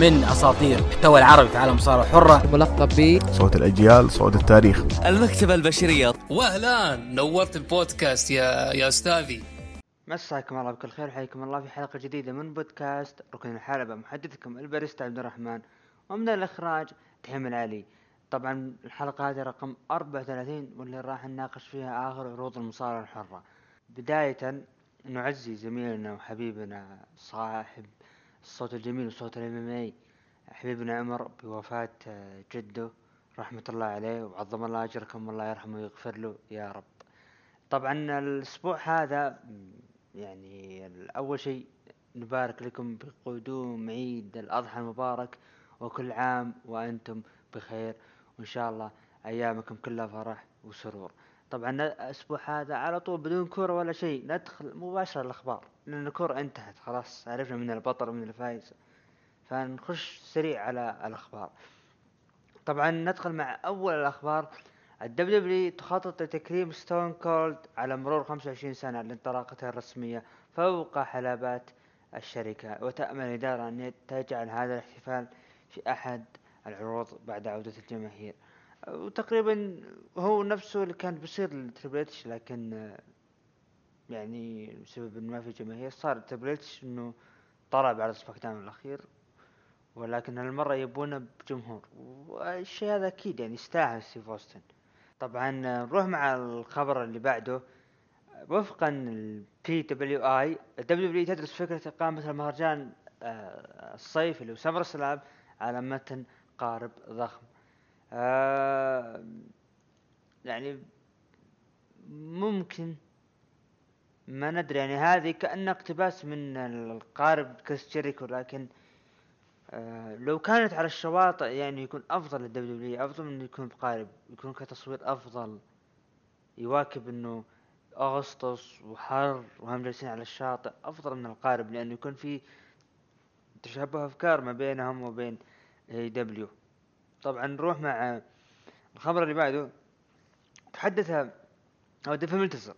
من أساطير المحتوى العربي في عالم المصارعه الحره ملقب ب صوت الأجيال صوت التاريخ. المكتبة البشرية. واهلا نورت البودكاست يا يا أستاذي. مساكم الله بكل خير حياكم الله في حلقة جديدة من بودكاست ركن الحلبة محدثكم الباريستا عبد الرحمن ومن الإخراج تحيم العلي طبعا الحلقة هذه رقم 34 واللي راح نناقش فيها آخر عروض المصارعة الحرة. بداية نعزي زميلنا وحبيبنا صاحب الصوت الجميل وصوت الإم إم حبيبنا عمر بوفاة آه، جده رحمة الله عليه وعظم الله أجركم والله يرحمه ويغفر له يا رب. طبعا الأسبوع هذا يعني أول شيء نبارك لكم بقدوم عيد الأضحى المبارك وكل عام وأنتم بخير وإن شاء الله أيامكم كلها فرح وسرور. طبعا الأسبوع هذا على طول بدون كورة ولا شيء ندخل مباشرة الأخبار. لأن الكورة انتهت خلاص عرفنا من البطل ومن الفايز. فنخش سريع على الأخبار. طبعا ندخل مع أول الأخبار. ال WWE تخطط لتكريم Stone Cold على مرور 25 سنة لانطلاقتها الرسمية فوق حلبات الشركة. وتأمل الإدارة أن تجعل هذا الاحتفال في أحد العروض بعد عودة الجماهير. وتقريبا هو نفسه اللي كان بيصير ل Triple H لكن يعني بسبب انه ما في جماهير صار Triple H إنه طلع بعد SmackDown الأخير ولكن هالمرة يبونه بجمهور. والشيء هذا أكيد يعني يستاهل ستيف أوستن. طبعا نروح مع الخبر اللي بعده. وفقا ال WWE تدرس فكرة إقامة المهرجان آه، الصيفي اللي هو SummerSlam على متن قارب ضخم. آه يعني ممكن ما ندري يعني هذه كأنها اقتباس من القارب كريس جيريكو لكن آه لو كانت على الشواطئ يعني يكون أفضل لل WWE أفضل من يكون بقارب يكون كتصوير أفضل. يواكب إنه أغسطس وحر وهم جالسين على الشاطئ أفضل من القارب لأنه يكون في تشابه أفكار ما بينهم وبين AEW طبعا نروح مع الخبر اللي بعده. تحدث أو ديف ملتزر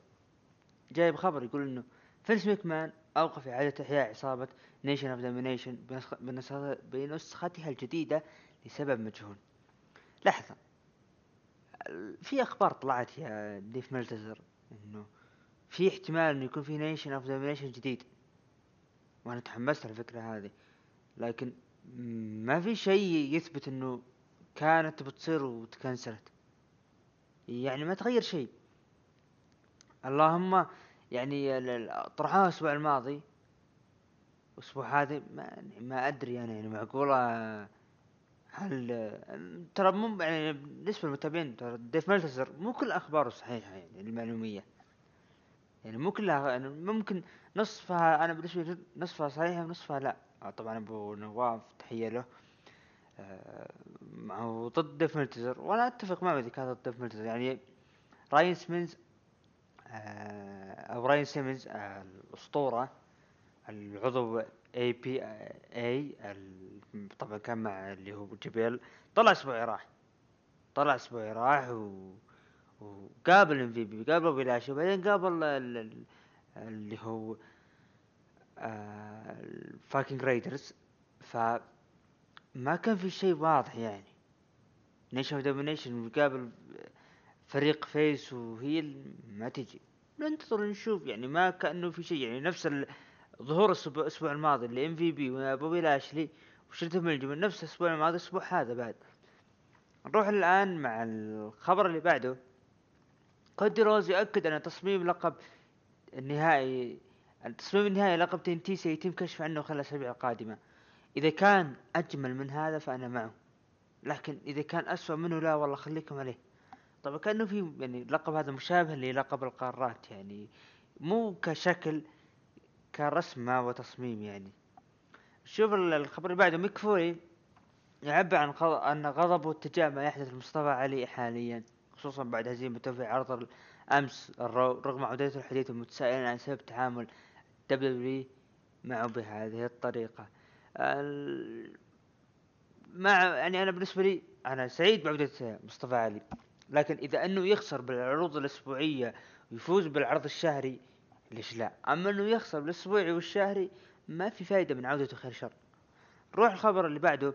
جايب خبر يقول إنه فينس مكمان أوقف إعادة إحياء عصابة Nation of Domination بنسختها الجديدة لسبب مجهول. لحظة. في أخبار طلعت يا ديف ملتزر إنه في احتمال إنه يكون في Nation of Domination جديد. وأنا تحمست الفكرة هذه. لكن ما في شيء يثبت إنه كانت بتصير وتكنسلت. يعني ما تغير شيء. اللهم يعني طرحوها الأسبوع الماضي. الأسبوع هذا ما يعني ما أدري أنا يعني معقولة هل ترى مو يعني بالنسبة للمتابعين ترى ديف مالتزر مو كل أخباره صحيحة يعني المعلومية. يعني مو كلها يعني ممكن نصفها أنا بالنسبة لي نصفها صحيحة ونصفها لا. آه طبعا أبو نواف تحية له. آه، هو ضد ديف ملتزر وأنا أتفق معه إذا كان ضد ديف ملتزر يعني راين آه، أو راين سيمنز آه، الأسطورة العضو اي بي اي طبعا كان مع اللي هو جبيل طلع اسبوعي راح. طلع اسبوعي راح و وقابل MVP قابل بوبي لاشلي وبعدين قابل ال- ال- اللي هو ال Viking Raiders ف ما كان في شيء واضح يعني. Nation of Domination مقابل فريق face وهي ما تجي. ننتظر نشوف يعني ما كأنه في شيء. يعني نفس ظهور الأسبوع الماضي اللي MVP وبوبي لاشلي وشلته من نفس الأسبوع الماضي الأسبوع هذا بعد. نروح الآن مع الخبر اللي بعده. كودي روز يؤكد أن تصميم لقب النهائي التصميم النهائي لقب تين تي سيتم كشف عنه خلال الأسابيع القادمة. إذا كان أجمل من هذا فأنا معه. لكن إذا كان أسوأ منه لا والله خليكم عليه. طبعا كأنه في يعني اللقب هذا مشابه للقب القارات يعني. مو كشكل كرسمة وتصميم يعني. شوف ال- الخبر اللي بعده ميك فولي يعبر عن غض- ان غضبه تجاه ما يحدث لمصطفى علي حاليا خصوصا بعد هزيمته في عرض ال Raw رغم عودته الحديث متسائلا عن سبب تعامل WWE معه بهذه الطريقة. ال- مع يعني أنا بالنسبة لي أنا سعيد بعودة مصطفى علي لكن إذا أنه يخسر بالعروض الأسبوعية ويفوز بالعرض الشهري ليش لا؟ أما أنه يخسر بالأسبوعي والشهري ما في فايدة من عودته خير شر. نروح الخبر اللي بعده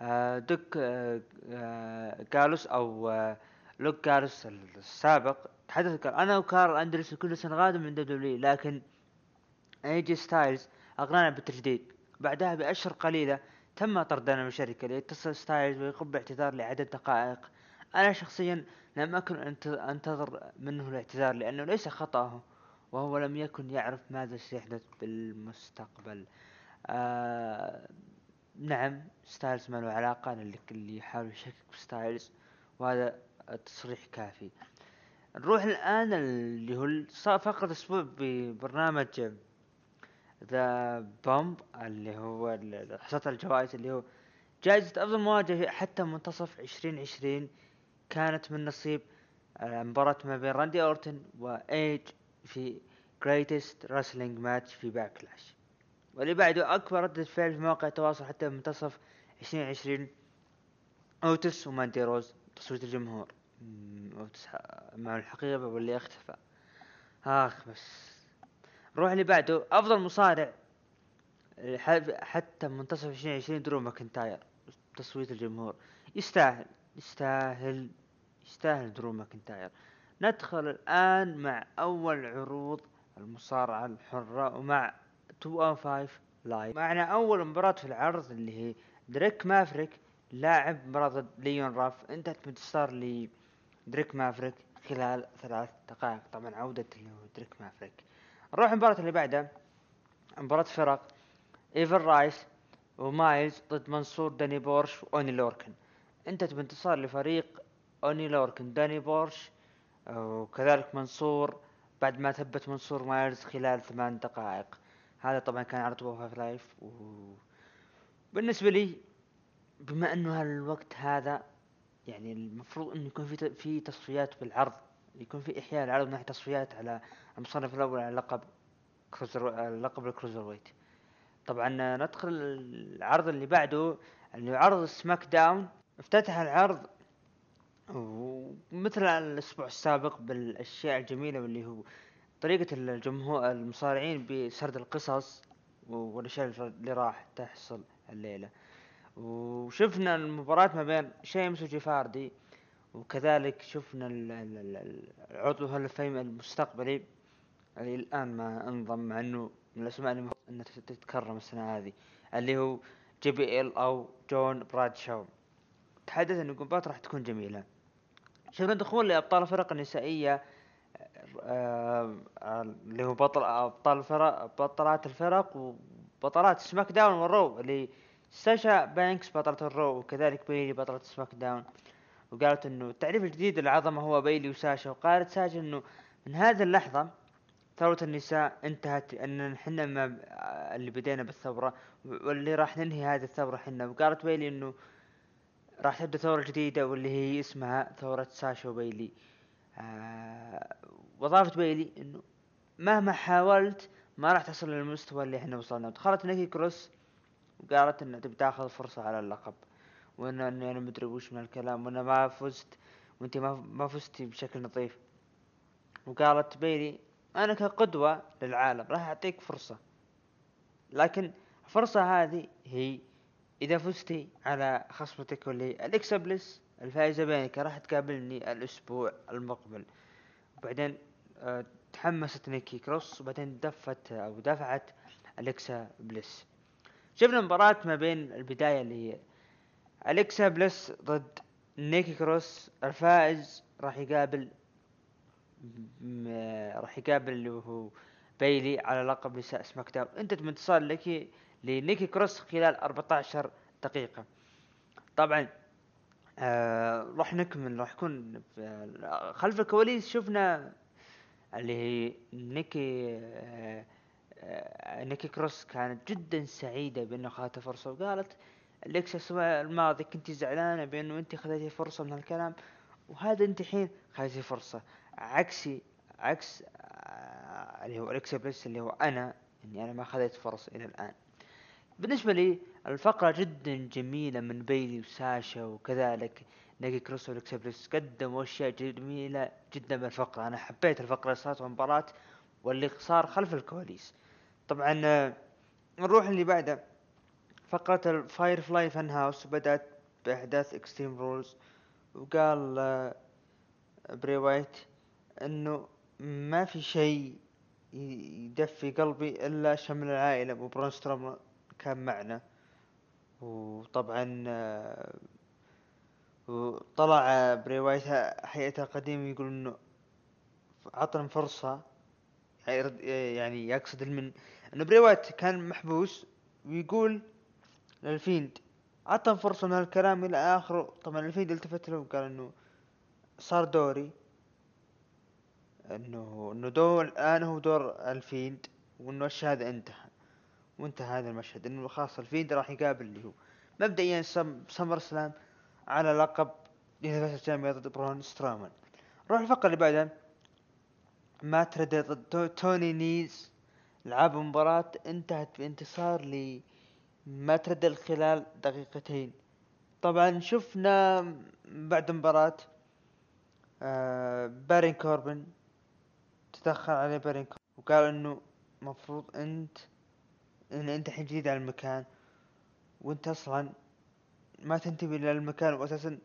آه دوك آه آه جالوس أو آه لوك جالوس السابق تحدث قال أنا وكارل اندرسون كنا سنغادر من WWE لكن AJ Styles اقنعنا بالتجديد. بعدها بأشهر قليلة تم طردنا من الشركة ليتصل ستايلز ويقوم باعتذار لعدد دقائق. أنا شخصيا لم أكن أنت- أنتظر منه الاعتذار لأنه ليس خطأه وهو لم يكن يعرف ماذا سيحدث بالمستقبل. آه نعم ستايلز ما له علاقة للي يحاول يشكك بستايلز وهذا تصريح كافي. نروح الآن اللي هو فقرة أسبوع ببرنامج The Bump اللي هو حصاد الجوائز اللي هو جائزة أفضل مواجهة حتى منتصف عشرين عشرين كانت من نصيب آه، مباراة ما بين راندي أورتن وإيج في greatest wrestling match في Backlash واللي بعده أكبر ردة فعل في مواقع التواصل حتى منتصف عشرين عشرين أوتيس وماندي روز تصويت الجمهور. أوتيس ح- مع الحقيقة واللي اختفى. آخ بس. نروح اللي بعده. أفضل مصارع. حتى منتصف عشرين عشرين درو ماكنتاير. تصويت الجمهور. يستاهل. يستاهل. يستاهل درو ماكنتاير. ندخل الآن مع أول عروض المصارعة الحرة ومع 205 Live معنا أول مباراة في العرض اللي هي دريك مافريك لاعب مباراة ضد ليون راف. انتهت بانتصار لدريك مافريك خلال ثلاث دقائق. طبعا عودة دريك مافريك. نروح المباراة اللي بعدها. مباراة فرق Ever-Rise ومايلز ضد منصور داني بورش وأوني لوركن. انتهت بانتصار لفريق أوني لوركن داني بورش وكذلك منصور بعد ما ثبت منصور مايلز خلال ثمان دقائق. هذا طبعا كان عرض 205 Live و... بالنسبة لي بما إنه هالوقت هذا يعني المفروض إنه يكون في في تصفيات بالعرض. يكون في إحياء العرض من ناحية تصفيات على المصنف الأول على لقب cruiser لقب ال cruiserweight طبعا ندخل العرض اللي بعده اللي عرض SmackDown. افتتح العرض ومثل الأسبوع السابق بالأشياء الجميلة واللي هو طريقة الجمهور المصارعين بسرد القصص والأشياء اللي راح تحصل الليلة. وشفنا المباراة ما بين شيمس وجيف هاردي. وكذلك شفنا ال- ال- ال- العضو ال Fame المستقبلي اللي الآن ما أنضم مع إنه من الأسماء اللي تت- تتكرم السنة هذه اللي هو JBL أو جون براد شاو تحدث إن المباراة راح تكون جميلة. شفنا دخول لأبطال الفرق النسائية آه، آه، اللي هو بطل أبطال الفرق بطلات الفرق وبطلات SmackDown وال Raw اللي ساشا بانكس بطلة ال Raw وكذلك بيلي بطلة SmackDown. وقالت إنه التعريف الجديد للعظمة هو بيلي وساشا وقالت ساشا إنه من هذه اللحظة ثورة النساء انتهت إن حنا ما اللي بدينا بالثورة واللي راح ننهي هذه الثورة حنا وقالت بيلي إنه راح تبدأ ثورة جديدة واللي هي اسمها ثورة ساشا وبيلي. آه واضافت بيلي إنه مهما حاولت ما راح تصل للمستوى اللي إحنا وصلنا. دخلت نيكي كروس وقالت انها تبي تاخذ فرصة على اللقب. وان اني أنا مدري وش من الكلام وأنا ما فزت وانت ما ما فزتي بشكل نظيف وقالت بيلي أنا كقدوة للعالم راح اعطيك فرصة. لكن الفرصة هذه هي اذا فزتي على خصمتك واللي هي اليكسا بليس الفائزة بينك راح تقابلني الأسبوع المقبل. وبعدين آه، تحمست نيكي كروس وبعدين دفت أو دفعت اليكسا بليس شفنا مباراة ما بين البداية اللي هي أليكسا بليس ضد نيكي كروس الفائز راح يقابل م- راح يقابل اللي هو بيلي على لقب نساء SmackDown. انتهت بانتصار ليكي لنيكي كروس خلال 14 دقيقة. طبعا آه راح نكمل راح يكون خلف الكواليس شفنا اللي هي نيكي آه آه نيكي كروس كانت جدا سعيدة بأنه اخذت فرصة وقالت اليكس الأسبوع الماضي كنت زعلانة بأنه أنت خذيتي فرصة من هالكلام وهذا أنت الحين خذيتي فرصة. عكسي عكس آه اللي هو اليكس بليس اللي هو أنا إني أنا ما خذيت فرص إلى الآن. بالنسبة لي الفقرة جدا جميلة من بيلي وساشا وكذلك نيكي كروس وأليكسا بليس. قدموا أشياء جميلة جدا بالفقرة أنا حبيت الفقرة اللي صارت في المباراة واللي صار خلف الكواليس. طبعا آه، نروح اللي بعده. فقرة ال Firefly Fun House بدأت بأحداث Extreme Rules وقال آه، براي وايت إنه ما في شيء يدفي قلبي إلا شمل العائلة. وبرون كان معنا وطبعا آه، وطلع آه، براي وايت حقيقته القديم يقول إنه عطنا فرصة يعني يقصد من إنه براي وايت كان محبوس ويقول لل Fiend عطنا فرصة من هالكلام إلى آخره. طبعا ال Fiend التفت له وقال إنه صار دوري. إنه إنه دور الآن هو دور ال Fiend وإنه الشهادة انتهى. وانتهى هذا المشهد. إنه خلاص ال Fiend راح يقابل اللي هو. مبدئيا سم SummerSlam على لقب Universal Champion ضد برون سترامان نروح الفقرة اللي بعدها. مات ريدل ضد تو- توني نيز. لعبوا مباراة انتهت بانتصار ل مات ريدل خلال دقيقتين. طبعا شفنا بعد المباراة آه بارين كوربن تدخل عليه بارين كوربن وقال إنه مفروض أنت إن أنت الحين جديد على المكان وأنت أصلا ما تنتبه للمكان واساسا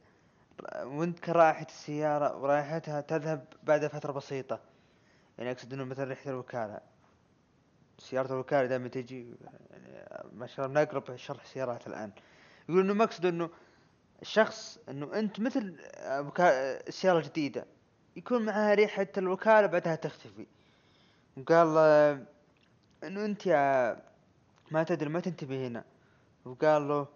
وأنت كرائحة السيارة ورائحتها تذهب بعد فترة بسيطة. يعني أقصد إنه مثلا ريحة الوكالة. سيارة الوكالة دائما تجي يعني ما شاء الله نقرب شرح سيارات الآن. يقول إنه مقصد إنه الشخص إنه أنت مثل السيارة الجديدة يكون معها ريحة الوكالة بعدها تختفي. وقال إنه أنت يا ما تدري ما تنتبه هنا. وقال له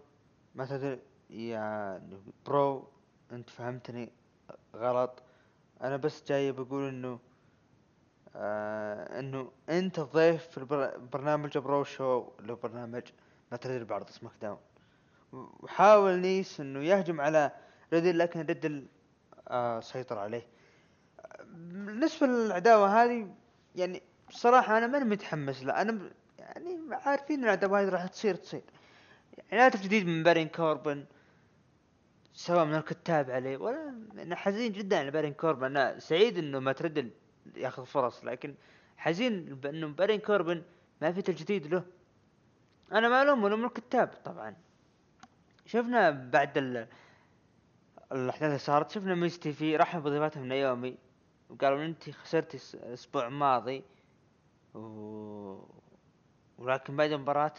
ما تدري يا برو أنت فهمتني غلط. أنا بس جاي بقول إنه آه إنه أنت ضيف في برنامج Bro Show اللي برنامج مات ريدل بعرض SmackDown. وحاول نيس إنه يهجم على ريدل لكن ريدل آه سيطر عليه. بالنسبة للعداوة هذه يعني بصراحة أنا ماني متحمس لها. أنا م- يعني عارفين العداوة هذه راح تصير تصير. يعني لا جديد من بارين كوربن سواء من الكتاب عليه ولا أنا حزين جدا على بارين كوربن. أنا سعيد إنه مات ريدل ياخذ فرص لكن حزين بأنه بارين كوربن ما في تجديد له. أنا ما ألوم ألوم الكتاب طبعا. شفنا بعد ال... الأحداث اللي صارت شفنا Miz TV رحب بضيفتها نايومي وقالوا انت خسرتي الأسبوع الماضي و... ولكن بعد المباراة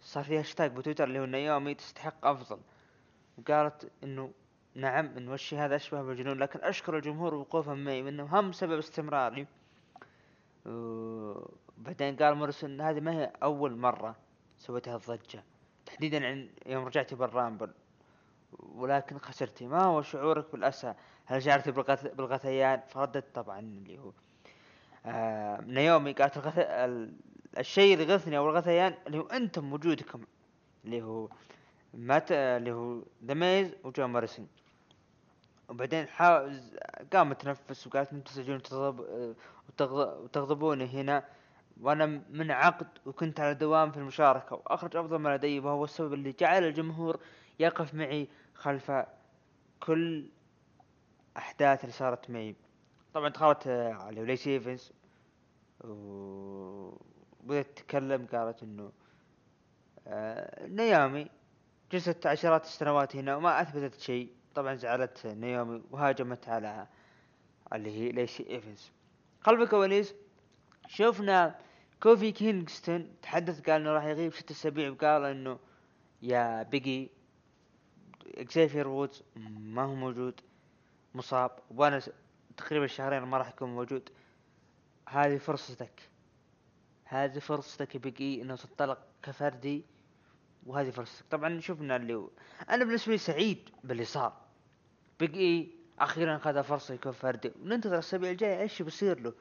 صار في هاشتاج بتويتر اللي هو نايومي تستحق أفضل. وقالت إنه نعم انه الشيء هذا أشبه بالجنون لكن أشكر الجمهور وقوفهم معي وانه هم سبب استمراري. وبعدين قال موريسون إن هذه ما هي أول مرة سويت هالضجة تحديدا عن يوم رجعتي بال Rumble ولكن خسرتي ما هو شعورك بالأسى؟ هل شعرت بالغث... بالغثيان فردت طبعا اللي هو. آه نيومي قالت الغث... ال... الشيء اللي غثني أو الغثيان اللي هو أنتم وجودكم اللي هو مات اللي هو دميز وجو مارسون وبعدين حا... قامت تنفس وقالت أنتم تزعجون تغضب... وتغض... وتغضبوني هنا. وأنا من عقد وكنت على دوام في المشاركة. وأخرج أفضل ما لدي وهو السبب اللي جعل الجمهور يقف معي خلف كل أحداث اللي صارت معي. طبعا دخلت على ليسي ايفنز وبدأت تتكلم قالت إنه آه نيومي جلست عشرات السنوات هنا وما أثبتت شيء. طبعا زعلت نيومي وهاجمت على اللي هي لايسي إيفنز. خلف الكواليس شفنا كوفي كينغستون تحدث قال إنه راح يغيب ست أسابيع وقال إنه يا بيج إي إكزيفير وودز ما هو موجود مصاب وأنا تقريبا شهرين ما راح يكون موجود. هذه فرصتك هذه فرصتك بيج إي إنه تنطلق كفردي وهذه فرصتك. طبعا شفنا اللي هو أنا بالنسبة لي سعيد باللي صار. اي أخيرا خذ فرصة يكون فردي. وننتظر الأسابيع الجاية إيش بيصير له.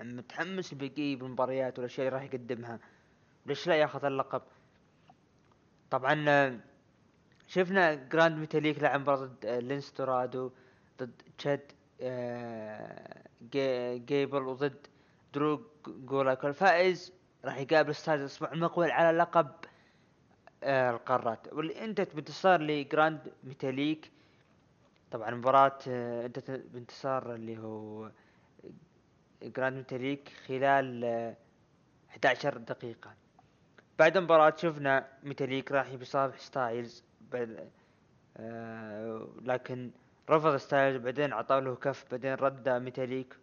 متحمس اي بالمباريات والأشياء اللي راح يقدمها. ليش لا ياخذ اللقب؟ طبعا شفنا جراند ميتاليك لعب مباراة ضد لينسي دورادو ضد تشاد آه، جي- جيبل وضد درو جولاك الفائز راح يقابل ستايلز الأسبوع المقبل على لقب آه، القارات. واللي انتهت بانتصار لجراند ميتاليك طبعا مباراة آه، انتهت بانتصار اللي هو جراند ميتاليك خلال آه، 11 دقيقة. بعد المباراة شفنا ميتاليك راح يصافح ستايلز بعد آه لكن رفض ستايلز بعدين عطاه له كف بعدين رد ميتاليك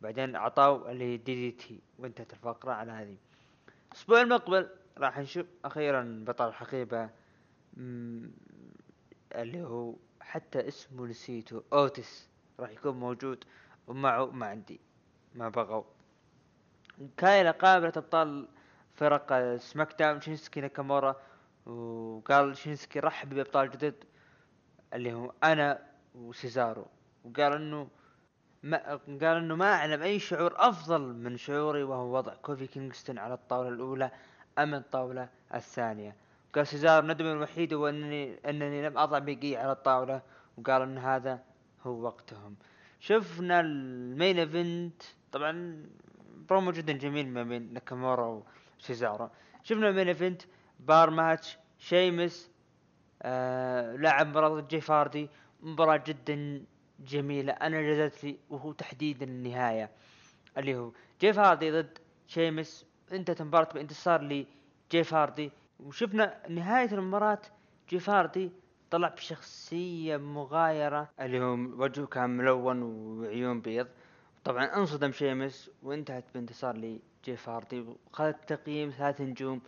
بعدين عطاه ال DDT وانتهت الفقرة على هذه. الأسبوع المقبل راح نشوف أخيرا بطل الحقيبة اللي هو حتى اسمه نسيته. أوتيس راح يكون موجود ومعه ماندي ما بغوا. كايلا قابلت أبطال فرق SmackDown شينسكي ناكامورا وقال شينسكي رحب بأبطال جدد اللي هم أنا وسيزارو. وقال إنه ما قال إنه ما أعلم أي شعور أفضل من شعوري وهو وضع كوفي كينغستون على الطاولة الأولى أم الطاولة الثانية. قال سيزارو ندمي الوحيد هو أنني انني لم أضع بيج إي على الطاولة. وقال إن هذا هو وقتهم. شفنا ال main event. طبعا برومو جدا جميل ما بين ناكامورا وسيزارو. شفنا ال main event bar match شيمس آه لعب مباراة جيف هاردي مباراة جدا جميلة. أنا جازت لي وهو تحديدا النهاية اللي هو جيف هاردي ضد شيمس. انتهت المباراة بانتصار لجيف هاردي وشفنا نهاية المباراة جيف هاردي طلع بشخصية مغايرة. اللي هو وجهه كان ملون وعيون بيض. طبعا انصدم شيمس وانتهت بانتصار لجيف هاردي وخذت تقييم ثلاث نجوم.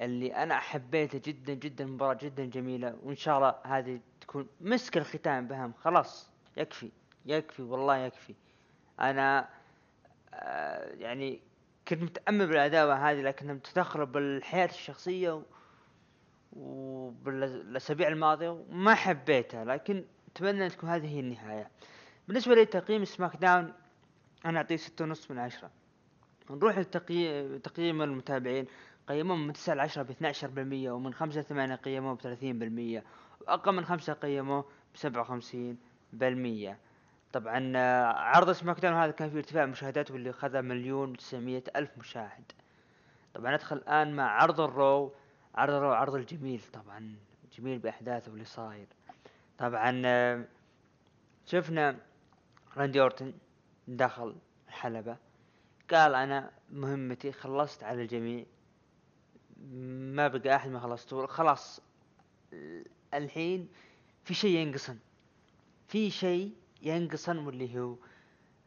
اللي أنا حبيته جدا جدا مباراة جدا جميلة. وإن شاء الله هذه تكون مسك الختام بهم. خلاص يكفي يكفي والله يكفي. أنا آه يعني كنت متأمل بالعداوة هذه لكنها تدخل بالحياة الشخصية و... وبالأسابيع الماضية وما حبيتها لكن أتمنى أن تكون هذه هي النهاية. بالنسبة لتقييم SmackDown أنا أعطيه ستة ونص من عشرة. نروح لتقييم تقييم المتابعين. قيموه من تسعة لعشرة باثنى عشر بالمية ومن خمسة لثمانية قيموه بثلاثين بالمية وأقل من خمسة قيموه بسبعة وخمسين بالمية. طبعا آه، عرض SmackDown هذا كان فيه ارتفاع مشاهدات واللي خذ مليون وتسعمية ألف مشاهد. طبعا ندخل الآن مع عرض ال Raw عرض ال Raw عرض الجميل طبعا جميل بأحداثه واللي صاير. طبعا آه، شفنا راندي أورتن دخل الحلبة قال أنا مهمتي خلصت على الجميع ما بقى أحد ما خلصته خلاص الحين في شيء ينقصن في شيء ينقصن واللي هو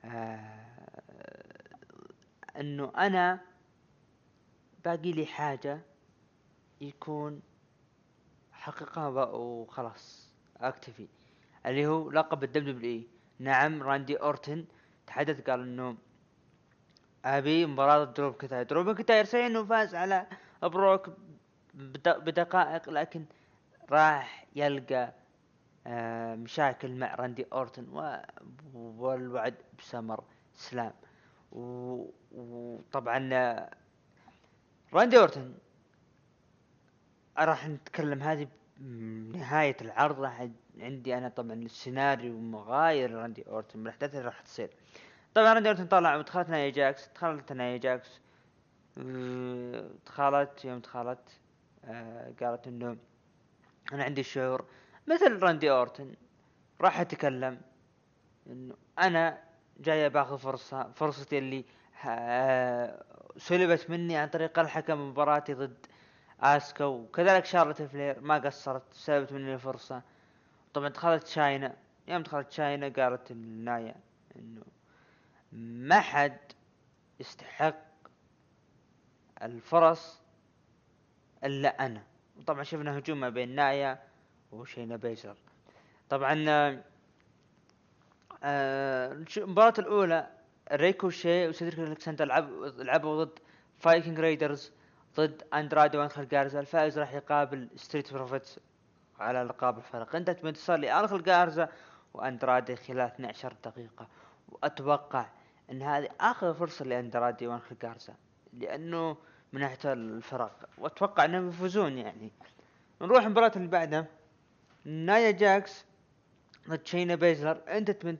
آه إنه أنا باقي لي حاجة يكون حققها وخلاص أكتفي. اللي هو لقب ال WWE نعم راندي أورتن تحدث قال إنه أبي مباراة درو مكنتاير. درو مكنتاير صحيح إنه فاز على بروك بدقائق لكن راح يلقى مشاكل مع راندي أورتن والوعد بسمر Slam. وطبعا آه، راندي أورتن راح نتكلم هذه نهاية العرض. راح عندي أنا طبعا السيناريو مغاير راندي أورتن من الاحداث اللي راح تصير. طبعا راندي أورتن طلع ودخلت نايا جاكس دخلت نايا جاكس دخلت يوم دخلت آه قالت إنه أنا عندي شعور مثل راندي اورتن راح أتكلم إنه أنا جاي باخذ فرصة فرصتي اللي آه سلبت مني عن طريق الحكم مباراتي ضد آسكا وكذلك شارلت فلير ما قصرت سلبت مني الفرصة. طبعا دخلت شاينا يوم دخلت شاينا قالت النايا إنه ما حد يستحق الفرص إلا أنا. وطبعا شفنا هجوم ما بين نايا وشاينا بيزلر طبعا آه المباراة الأولى ريكوشيه وسيدريك ألكسندر لعبوا لعبوا ضد فايكنج رايدرز ضد اندرادي وانخل جارزا الفائز راح يقابل ستريت بروفيتس على ألقاب الفرق انتهت بانتصار لانخل جارزا واندرادي خلال 12 دقيقة. وأتوقع إن هذه آخر فرصة لاندرادي وانخل جارزا لأنه من ناحية الفرق وأتوقع إنهم يفوزون يعني. نروح المباراة اللي بعدها. نايا جاكس ضد شينا بيزلر. انتهت من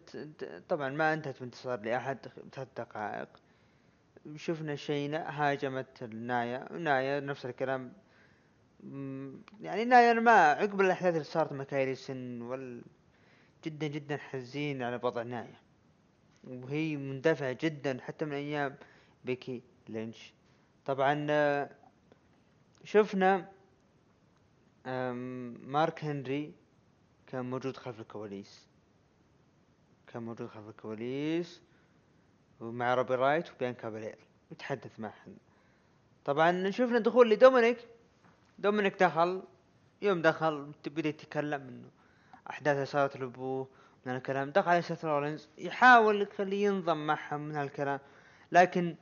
طبعا ما انتهت بانتصار لاحد ثلاث دقائق. شفنا شينا هاجمت نايا. ونايا نفس الكلام. يعني نايا ما عقب الأحداث اللي صارت مع كايري سن وال جدا جدا حزين على وضع نايا. وهي مندفعة جدا حتى من أيام بيكي لينش. طبعا شفنا أم، مارك هنري كان موجود خلف الكواليس. كان موجود خلف الكواليس ومع روبي رايوت وبيانكا بالير يتحدث معهم طبعا شفنا دخول لدومينيك. دومينيك دخل. يوم دخل بدا يتكلم انه احداث صارت لابوه من الكلام. دخل على سيث رولينز. يحاول يخليه ينضم معهم من هالكلام لكن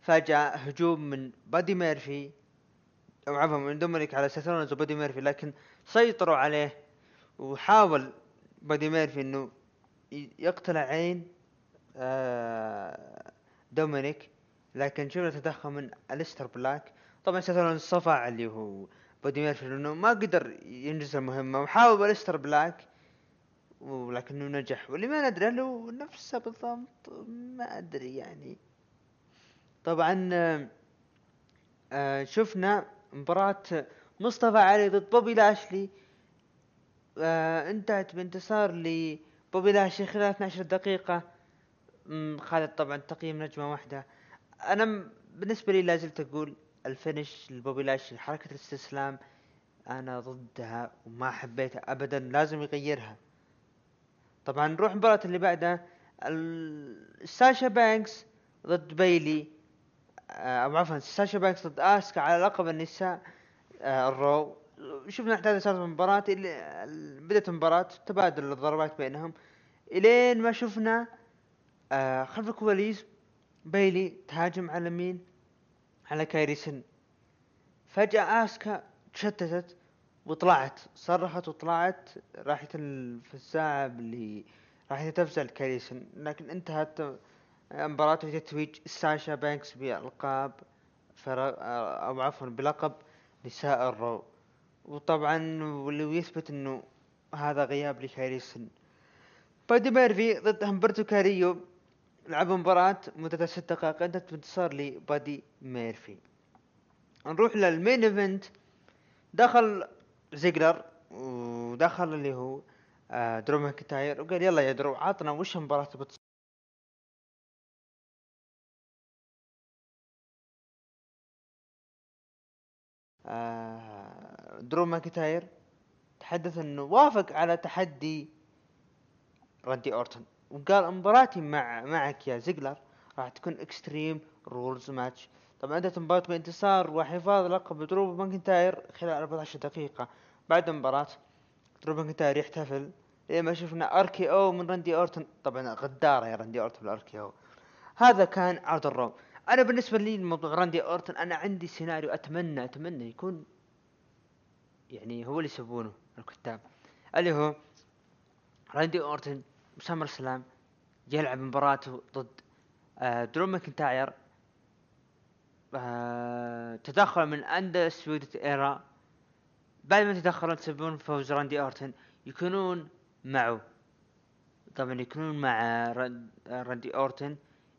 فجأة هجوم من بادي ميرفي أو عفوا من دومينيك على سيث رولينز وبادي ميرفي لكن سيطروا عليه وحاول بادي ميرفي إنه يقتلع عين آه، دومينيك لكن شفنا تدخل من الستر بلاك؟ طبعا رولينز صفع اللي هو بادي ميرفي لأنه ما قدر ينجز المهمة وحاول الستر بلاك ولكنه نجح. واللي ما ندري هل هو نفسه بالضبط ما أدري يعني. طبعا آه، آه، شفنا مباراة مصطفى علي ضد بوبي لاشلي. آه، انتهت بانتصار لبوبي لاشلي خلال 12 دقيقة. خذت طبعا تقييم نجمة واحدة. أنا بالنسبة لي لازلت أقول ال finish لبوبي لاشلي حركة الاستسلام أنا ضدها وما حبيتها ابدا لازم يغيرها. طبعا نروح المباراة اللي بعدها ساشا بانكس ضد بيلي. آه، عفوا ساشا بانكس ضد آسكا على لقب النساء آه، ال Raw. شفنا احداث في المباراة اللي ال- بدأت المباراة تبادل الضربات بينهم. إلين ما شفنا آه، خلف الكواليس بيلي تهاجم على مين؟ على كايري سين فجأة آسكا تشتتت وطلعت صرخت وطلعت راحت ال- في الساعة اللي راحت تفزع لكايري سين لكن انتهت المباراة بتتويج ساشا بانكس بألقاب فرق أو عفوا بلقب نساء الرو. وطبعا واللي يثبت إنه هذا غياب لكايري سين بادي ميرفي ضد همبرتو كاريو. لعبوا مباراة مدتها ست دقائق. انتهت بانتصار لبادي ميرفي. نروح لل main event. دخل زيجلر ودخل اللي هو آه، درو ماكنتاير. وقال يلا يا درو عطنا وش المباراة درو ماكنتاير تحدث إنه وافق على تحدي راندي أورتون وقال مباراتي مع معك يا زيجلر راح تكون extreme rules match طبعا انتهت المباراة بانتصار وحفاظ لقب درو ماكنتاير خلال 14 دقيقة بعد المباراة. درو ماكنتاير يحتفل لين ما شفنا RKO من راندي أورتون. طبعا غدارة يا راندي أورتون بال RKO. هذا كان عرض الرو أنا بالنسبة لي موضوع راندي اورتون أنا عندي سيناريو أتمنى أتمنى يكون يعني هو اللي يسوونه الكتاب. اللي هو راندي اورتون ب SummerSlam يلعب مباراته ضد آه، درو ماكنتاير. آه، تدخل من Undisputed Era. بعد ما تدخلوا تسببون فوز راندي اورتون يكونون معه. طبعا يكونون مع راند- راندي اورتون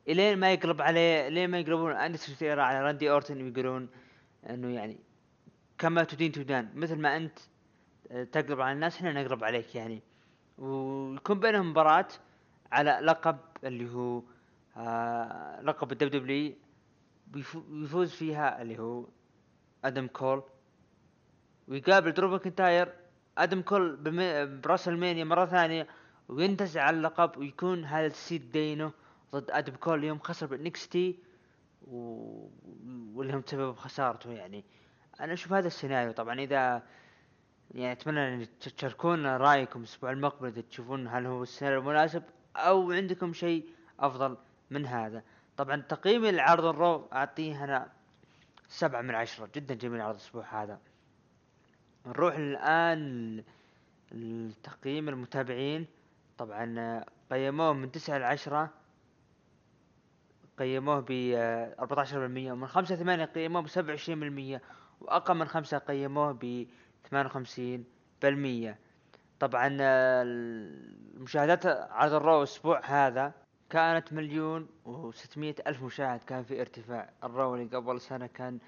إلين ما يقلب عليه لين ما يقلبون Undisputed Era على راندي اورتون ويقولون إنه يعني كما تدين تدان مثل ما أنت آه، تقلب على الناس إحنا نقلب عليك يعني. ويكون بينهم مباراة على لقب اللي هو آه لقب ال WWE ويفوز فيها اللي هو آدم كول. ويقابل درو ماكنتاير آدم كول ب WrestleMania مرة ثانية وينتزع اللقب ويكون هذا تسديد دينه ضد آدم كول يوم خسر بال NXT و... واللي هم تسبب خسارته يعني. أنا أشوف هذا السيناريو. طبعا إذا يعني أتمنى أن تشاركونا رأيكم الأسبوع المقبل إذا تشوفون هل هو السيناريو المناسب أو عندكم شيء أفضل من هذا. طبعا تقييمي لعرض الرو أعطيه أنا سبعة من عشرة. جدا جميل عرض الأسبوع هذا. نروح الآن لتقييم المتابعين. طبعا قيموه من تسعة لعشرة قيموه ب 14% ومن خمسة ثمانية قيموه ب 27% وأقل من خمسة قيموه ب 58% طبعا المشاهدات عرض الرو الأسبوع هذا كانت مليون وستمية ألف مشاهد كان في ارتفاع. الرو اللي قبل سنة كان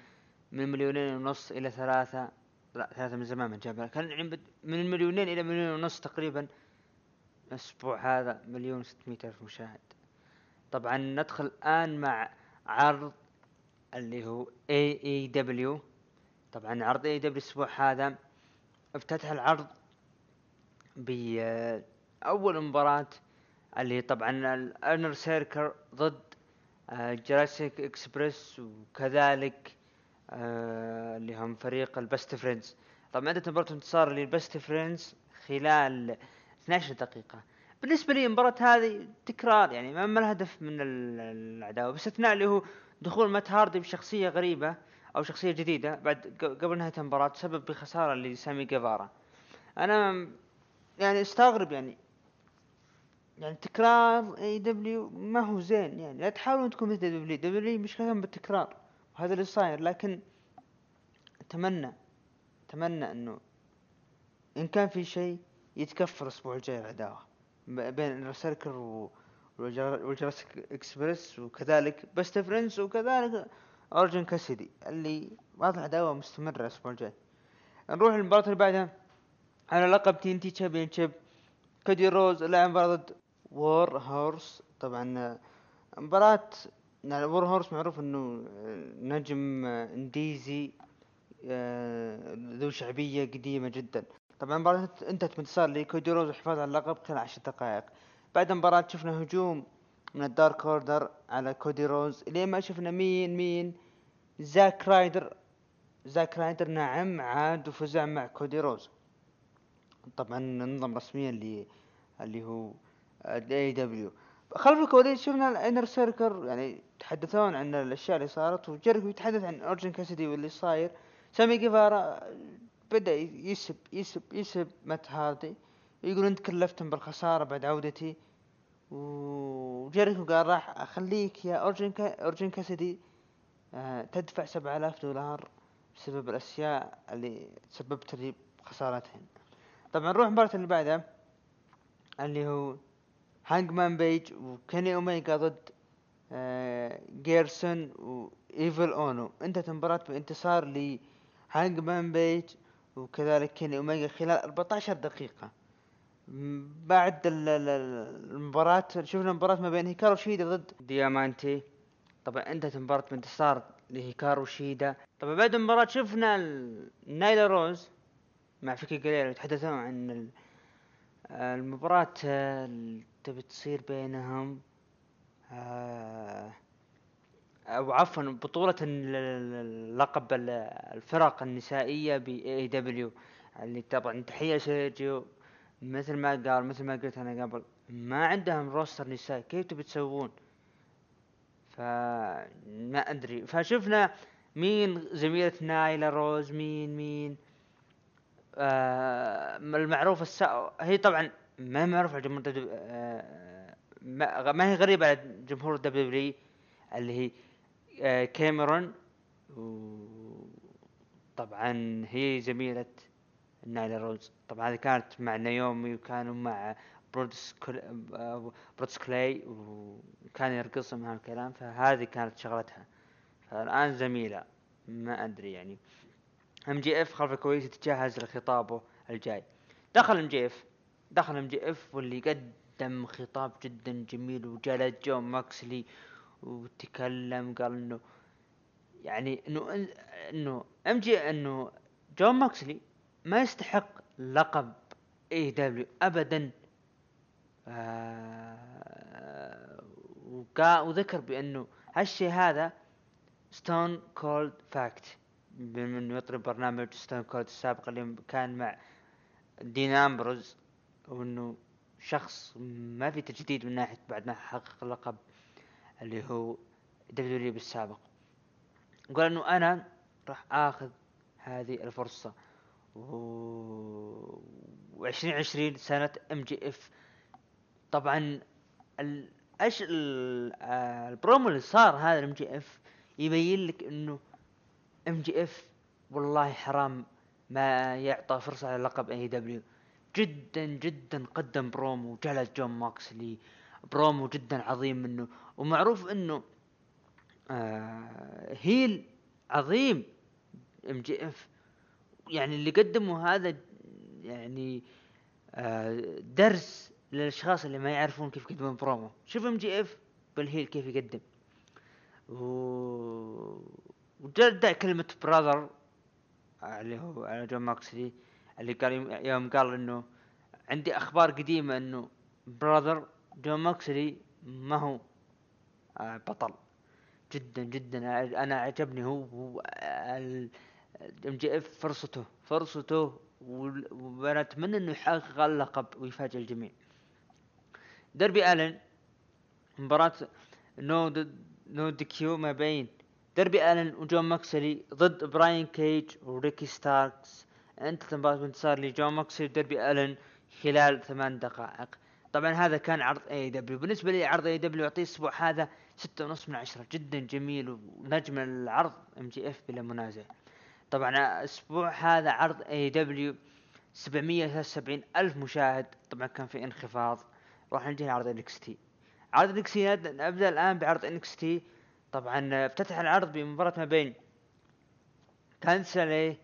من مليونين ونص إلى ثلاثة لا ثلاثة من زمان من جابها كان يعني من المليونين إلى مليون ونص تقريبا. الأسبوع هذا مليون وستمية ألف مشاهد. طبعا ندخل الآن مع عرض اللي هو AEW طبعا عرض AEW الأسبوع هذا افتتح العرض بأول مباراة اللي طبعا ال Inner Circle ضد Jurassic Express وكذلك آه، اللي هم فريق ال Best Friends. طبعا عندنا مباراة انتصار لل Best Friends خلال 12 دقيقة. بالنسبة لي المباراة هذه تكرار يعني ما ما لها هدف من ال- العداوة. باستثناء اللي هو دخول مات هاردي بشخصية غريبة أو شخصية جديدة بعد قبل نهاية المباراة تسبب بخسارة لسامي جيفارا أنا يعني أستغرب يعني يعني تكرار AEW ما هو زين يعني. لا تحاولون تكون مثل WWE مشكلتهم بالتكرار وهذا اللي صاير. لكن أتمنى أتمنى إنه إن كان في شيء يتكفر الأسبوع الجاي العداوة. بين و وال Jura- وال Jurassic Express وكذلك Best Friends وكذلك اورنج كاسيدي اللي هذه العداوه مستمرة الأسبوع الجاي. نروح للمباراة اللي بعدها على لقب TNT championship كودي رودز لعب مباراة ضد وور هورس طبعا مباراة وور هورس معروف إنه نجم indies آه، ذو شعبية قديمة جدا. طبعا المباراة انتهت بانتصار لكودي رودز والحفاظ على اللقب خلال عشر دقائق. بعد المباراة شفنا هجوم من ال Dark Order على كودي رودز لين ما شفنا مين مين؟ زاك رايدر. زاك رايدر نعم عاد وفزع مع كودي رودز طبعا انضم رسميا ل اللي هو ال AEW خلف الكواليس شفنا ال Inner Circle يعني يتحدثون عن الأشياء اللي صارت وجيريكو يتحدث عن اورنج كاسيدي واللي صاير. سامي جيفارا بدأ يسب يسب يسب مات هاردي يقول انت كلفتهم بالخسارة بعد عودتي. وجيريكو قال راح أخليك يا اورنج اورنج كاسيدي آه تدفع سبعة آلاف دولار بسبب الأشياء اللي سببت لي بخسارتهن طبعا نروح المباراة اللي بعدها اللي هو هانجمان بيج وكيني أوميجا ضد آه جريسون وايفل أونو. انتهت المباراة بانتصار لهانجمان بيج وكذلك كيني اوميجا خلال 14 دقيقة. بعد ال- ال- ال- المباراة شفنا مباراة ما بين هيكارو شيدا ضد ديامانتي. طبعا انتهت المباراة بانتصار لهيكارو شيدا. طبعا بعد المباراة شفنا نايلا روز مع فيكي جريرو يتحدثون عن ال- المباراة اللي تبي تصير بينهم. آه، أو عفوا بطولة ال- الفرق النسائية ب AEW اللي طبعا تحية سيرجيو مثل ما قال مثل ما قلت أنا قبل ما عندهم roster نساء كيف تبي تسوون؟ فما أدري. فشفنا مين زميلة نايلا روز مين مين آه المعروف السا... هي طبعا ما هي معروفة جمهور WWE آه ما... ما هي غريبة على جمهور WWE اللي هي كاميرون. وطبعا هي زميلة نايلا روز طبعا هذه كانت مع نايومي وكانوا مع برودس. آه، برودس كلاي وكان يرقصهم مع الكلام فهذه كانت شغلتها. فالآن زميلة ما أدري يعني. MJF خلف الكواليس تجهز لخطابه الجاي. دخل ام جي اف. دخل ام جي اف واللي قدم خطاب جدا جميل وجلد جون ماكسلي. وتكلم قال إنه يعني إنه إنه MJ إنه جون ماكسلي ما يستحق لقب AEW ابدا. آه وذكر بإنه هالشيء هذا Stone Cold fact بما انه يطرب برنامج ستون كولد السابق اللي كان مع دين امبروز وإنه شخص ما في تجديد من ناحية بعد ما حقق اللقب اللي هو WWE بالسابق. قال إنه أنا راح آخذ هذه الفرصة. و وعشرين عشرين سنة MJF طبعا ال... إيش. آه، البرومو اللي صار هذا ال MJF يبين لك إنه MJF والله حرام ما يعطى فرصة على لقب AEW جدا جدا قدم برومو. جلد جون ماكسلي. برومو جدا عظيم منه ومعروف إنه آه heel عظيم MJF. يعني اللي قدموا هذا يعني آه درس للأشخاص اللي ما يعرفون كيف يقدمون برومو. شوف MJF بال heel كيف يقدم. و وجدع كلمة brother اللي هو على جون ماكسلي اللي قال يوم- قال إنه عندي أخبار قديمة إنه brother جون ماكسلي ما هو بطل. جدا جدا أنا عجبني هو M JF فرصته فرصته وأنا أتمنى إنه يحقق اللقب ويفاجئ الجميع. دربي ألن مباراة no D- no DQ ما بين. دربي ألن وجون ماكسلي ضد براين كيج وريكي ستاركس. انتهت مباراة بانتصار لجون ماكسلي ودربي ألن خلال ثمان دقائق. طبعا هذا كان عرض AEW بالنسبة لي عرض AEW اعطيه الأسبوع هذا ستة ونص من عشرة. جدا جميل ونجم العرض MJF بلا منازع. طبعا أسبوع هذا عرض AEW 773 ألف مشاهد. طبعا كان في انخفاض. راح نجي لعرض NXT عرض NXT نبدا الآن بعرض NXT طبعا افتتح العرض بمباراة ما بين كانسلي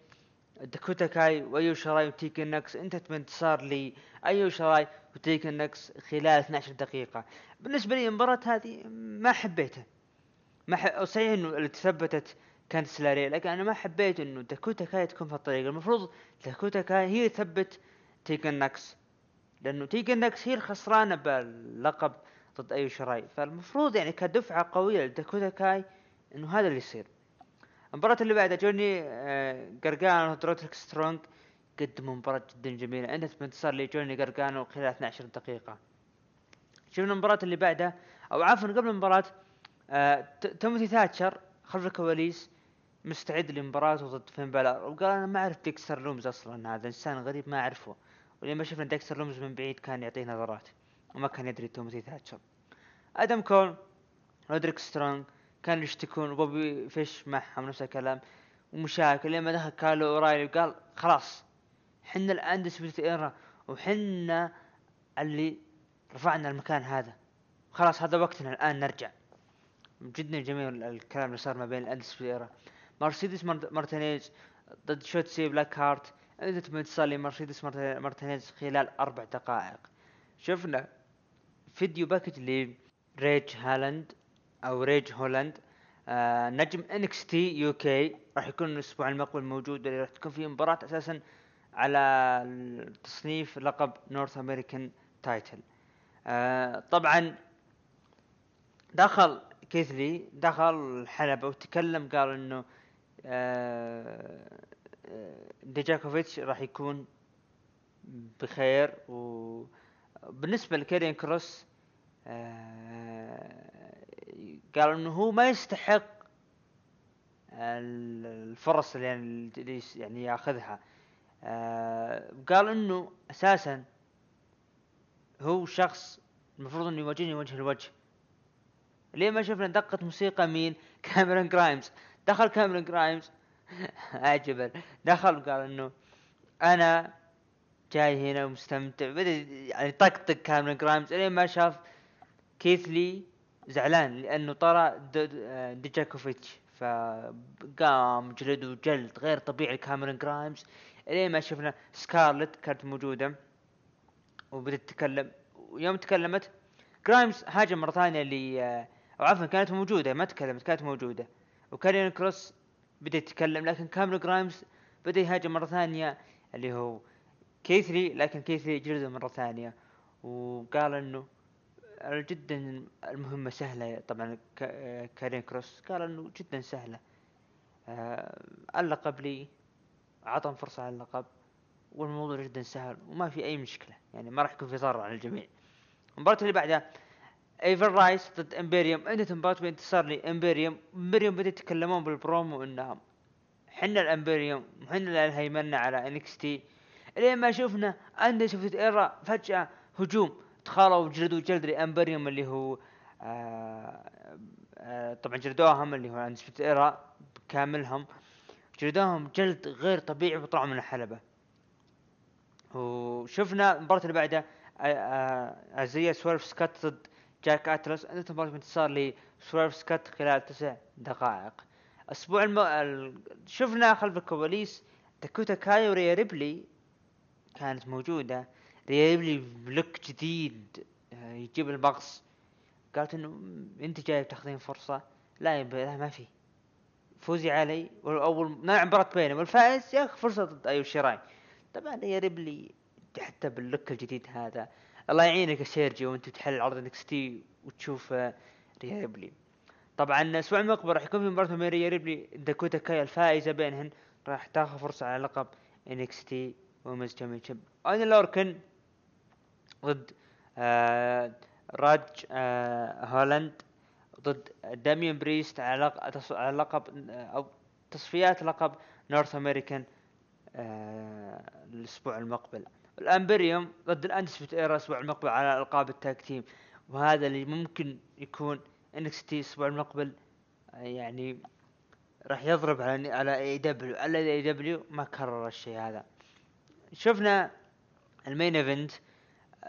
داكوتا كاي وايو شيراي وتيغن نوكس انتهت بانتصار لي. ايو شيراي وتيغن نوكس خلال 12 دقيقة؟ بالنسبة لي المباراة هذه ما حبيتها. ما ح... صحيح إنه اللي تثبتت كانديس ليراي لكن أنا ما حبيت إنه داكوتا كاي تكون في الطريق. المفروض داكوتا كاي هي تثبت تيغن نوكس لأنه تيغن نوكس هي الخسرانة باللقب ضد ايو شيراي فالمفروض يعني كدفعة قوية لداكوتا كاي إنه هذا اللي يصير. المباراة اللي بعدها جوني آه، قارقانو ضد رودريك سترونج قدموا مباراة جدا جميلة. انتهت بانتصار لجوني قارقانو خلال 12 دقيقة. شفنا المباراة اللي بعدها أو عفوا قبل المباراة آه توموثي ثاتشر خلف الكواليس مستعد لمباراته ضد فين بالر. وقال أنا ما أعرف ديكستر لومز أصلا هذا إنسان غريب ما أعرفه. ولما شفنا ديكستر لومز من بعيد كان يعطيه نظرات وما كان يدري توموثي ثاتشر. آدم كول رودريك سترونج كانوا يشتكون وبوبي فيش معهم نفس الكلام. ومشاكل لما دخل كايل أورايلي وقال خلاص حنا الآن Undisputed Era وحنا اللي رفعنا المكان هذا. خلاص هذا وقتنا الآن نرجع. جدا جميل الكلام اللي صار ما بين ال Undisputed Era مرسيدس مارت- مارتينيز ضد شوتسي بلاك هارت. انتهت بانتصار لمرسيدس مارت- مارتينيز خلال أربع دقائق. شفنا فيديو package لريج هالاند. أو ريج هولاند. آه نجم NXT UK راح يكون الأسبوع المقبل موجود اللي راح تكون فيه مباراة أساسا على تصنيف لقب North American title طبعا دخل كيث لي دخل الحلبة وتكلم قال إنه آه آه، ديجاكوفيتش راح يكون بخير. وبالنسبة لكاريون كروس قال إنه هو ما يستحق ال- الفرص اللي يعني, يعني ياخذها. آه، قال إنه أساسا هو شخص المفروض إنه يواجهني وجه لوجه. ليه ما شفنا دقة موسيقى مين؟ كاميرون جرايمز دخل كاميرون جرايمز عجبا. دخل وقال إنه أنا جاي هنا ومستمتع. بدأ يعني طقطق كاميرون جرايمز لين ما شاف كيثلي زعلان لأنه طرى د- ديجاكوفيتش. فقام جلده جلد غير طبيعي لكاميرون جرايمز. لين ما شفنا سكارلت كانت موجودة وبدت تتكلم ويوم تكلمت جرايمز هاجم مرة ثانية اللي أو عفوا كانت موجودة ما تكلمت كانت موجودة. وكارين كروس بدأ يتكلم لكن كاميرون جرايمز بدأ يهاجم مرة ثانية اللي هو كيثلي لكن كيثلي جلده مرة ثانية. وقال إنه جدا المهمة سهلة طبعا كارين كروس قال إنه جدا سهلة. آه، اللقب لي عطهم فرصة على اللقب والموضوع جدا سهل وما في أي مشكلة. يعني ما راح يكون في ضرر على الجميع. المباراة اللي بعدها ايفر رايس ضد إمبيريوم. انتهت المباراة بانتصار لإمبيريوم. إمبيريوم بدأوا يتكلمون بالبرومو إنهم حنا الإمبيريوم وحنا اللي هيمنا على NXT. لين ما شفنا Undisputed Era فجأة هجوم. دخلوا وجلدوا جلد لامبيريوم اللي هو آه آه طبعا جلدوهم اللي هو Undisputed Era كاملهم. جلدوهم جلد غير طبيعي وطلعوا من الحلبة. وشفنا المباراة اللي بعدها آه، آه، Isaiah Swerve Scott ضد جيك أتلس. انتهت المباراة بانتصار لسويرف سكات خلال تسع دقائق. أسبوع الم... ال... شفنا خلف الكواليس داكوتا كاي وريا ريبلي كانت موجودة. ريا ريبلي ب look جديد آه، يجيب المغص قالت إنه "م- أنت جاي تاخذين فرصة. لا يا لا ما في. فوزي علي واول نلعب مباراة بينهم. والفائز ياخذ فرصة ضد ايو شيراي طبعا ريا ريبلي حتى بال look الجديد هذا. الله يعينك يا سيرجيو وأنت تحل عرض NXT وتشوف آه، ريبلي طبعا الأسبوع المقبل راح يكون في مباراة بين ريا ريبلي داكوتا كاي الفائزة بينهن راح تاخذ فرصة على لقب NXT Women's Championship أوني لوركن ضد آه ريدج آه هولاند ضد داميان بريست على على لقب أو تصفيات لقب North American آه الأسبوع المقبل. الأمبريوم ضد ال Undisputed Era الأسبوع المقبل على ألقاب ال tag team. وهذا اللي ممكن يكون NXT الأسبوع المقبل آه، يعني راح يضرب على على AEW. على AEW ما كرر الشيء هذا. شفنا ال main event.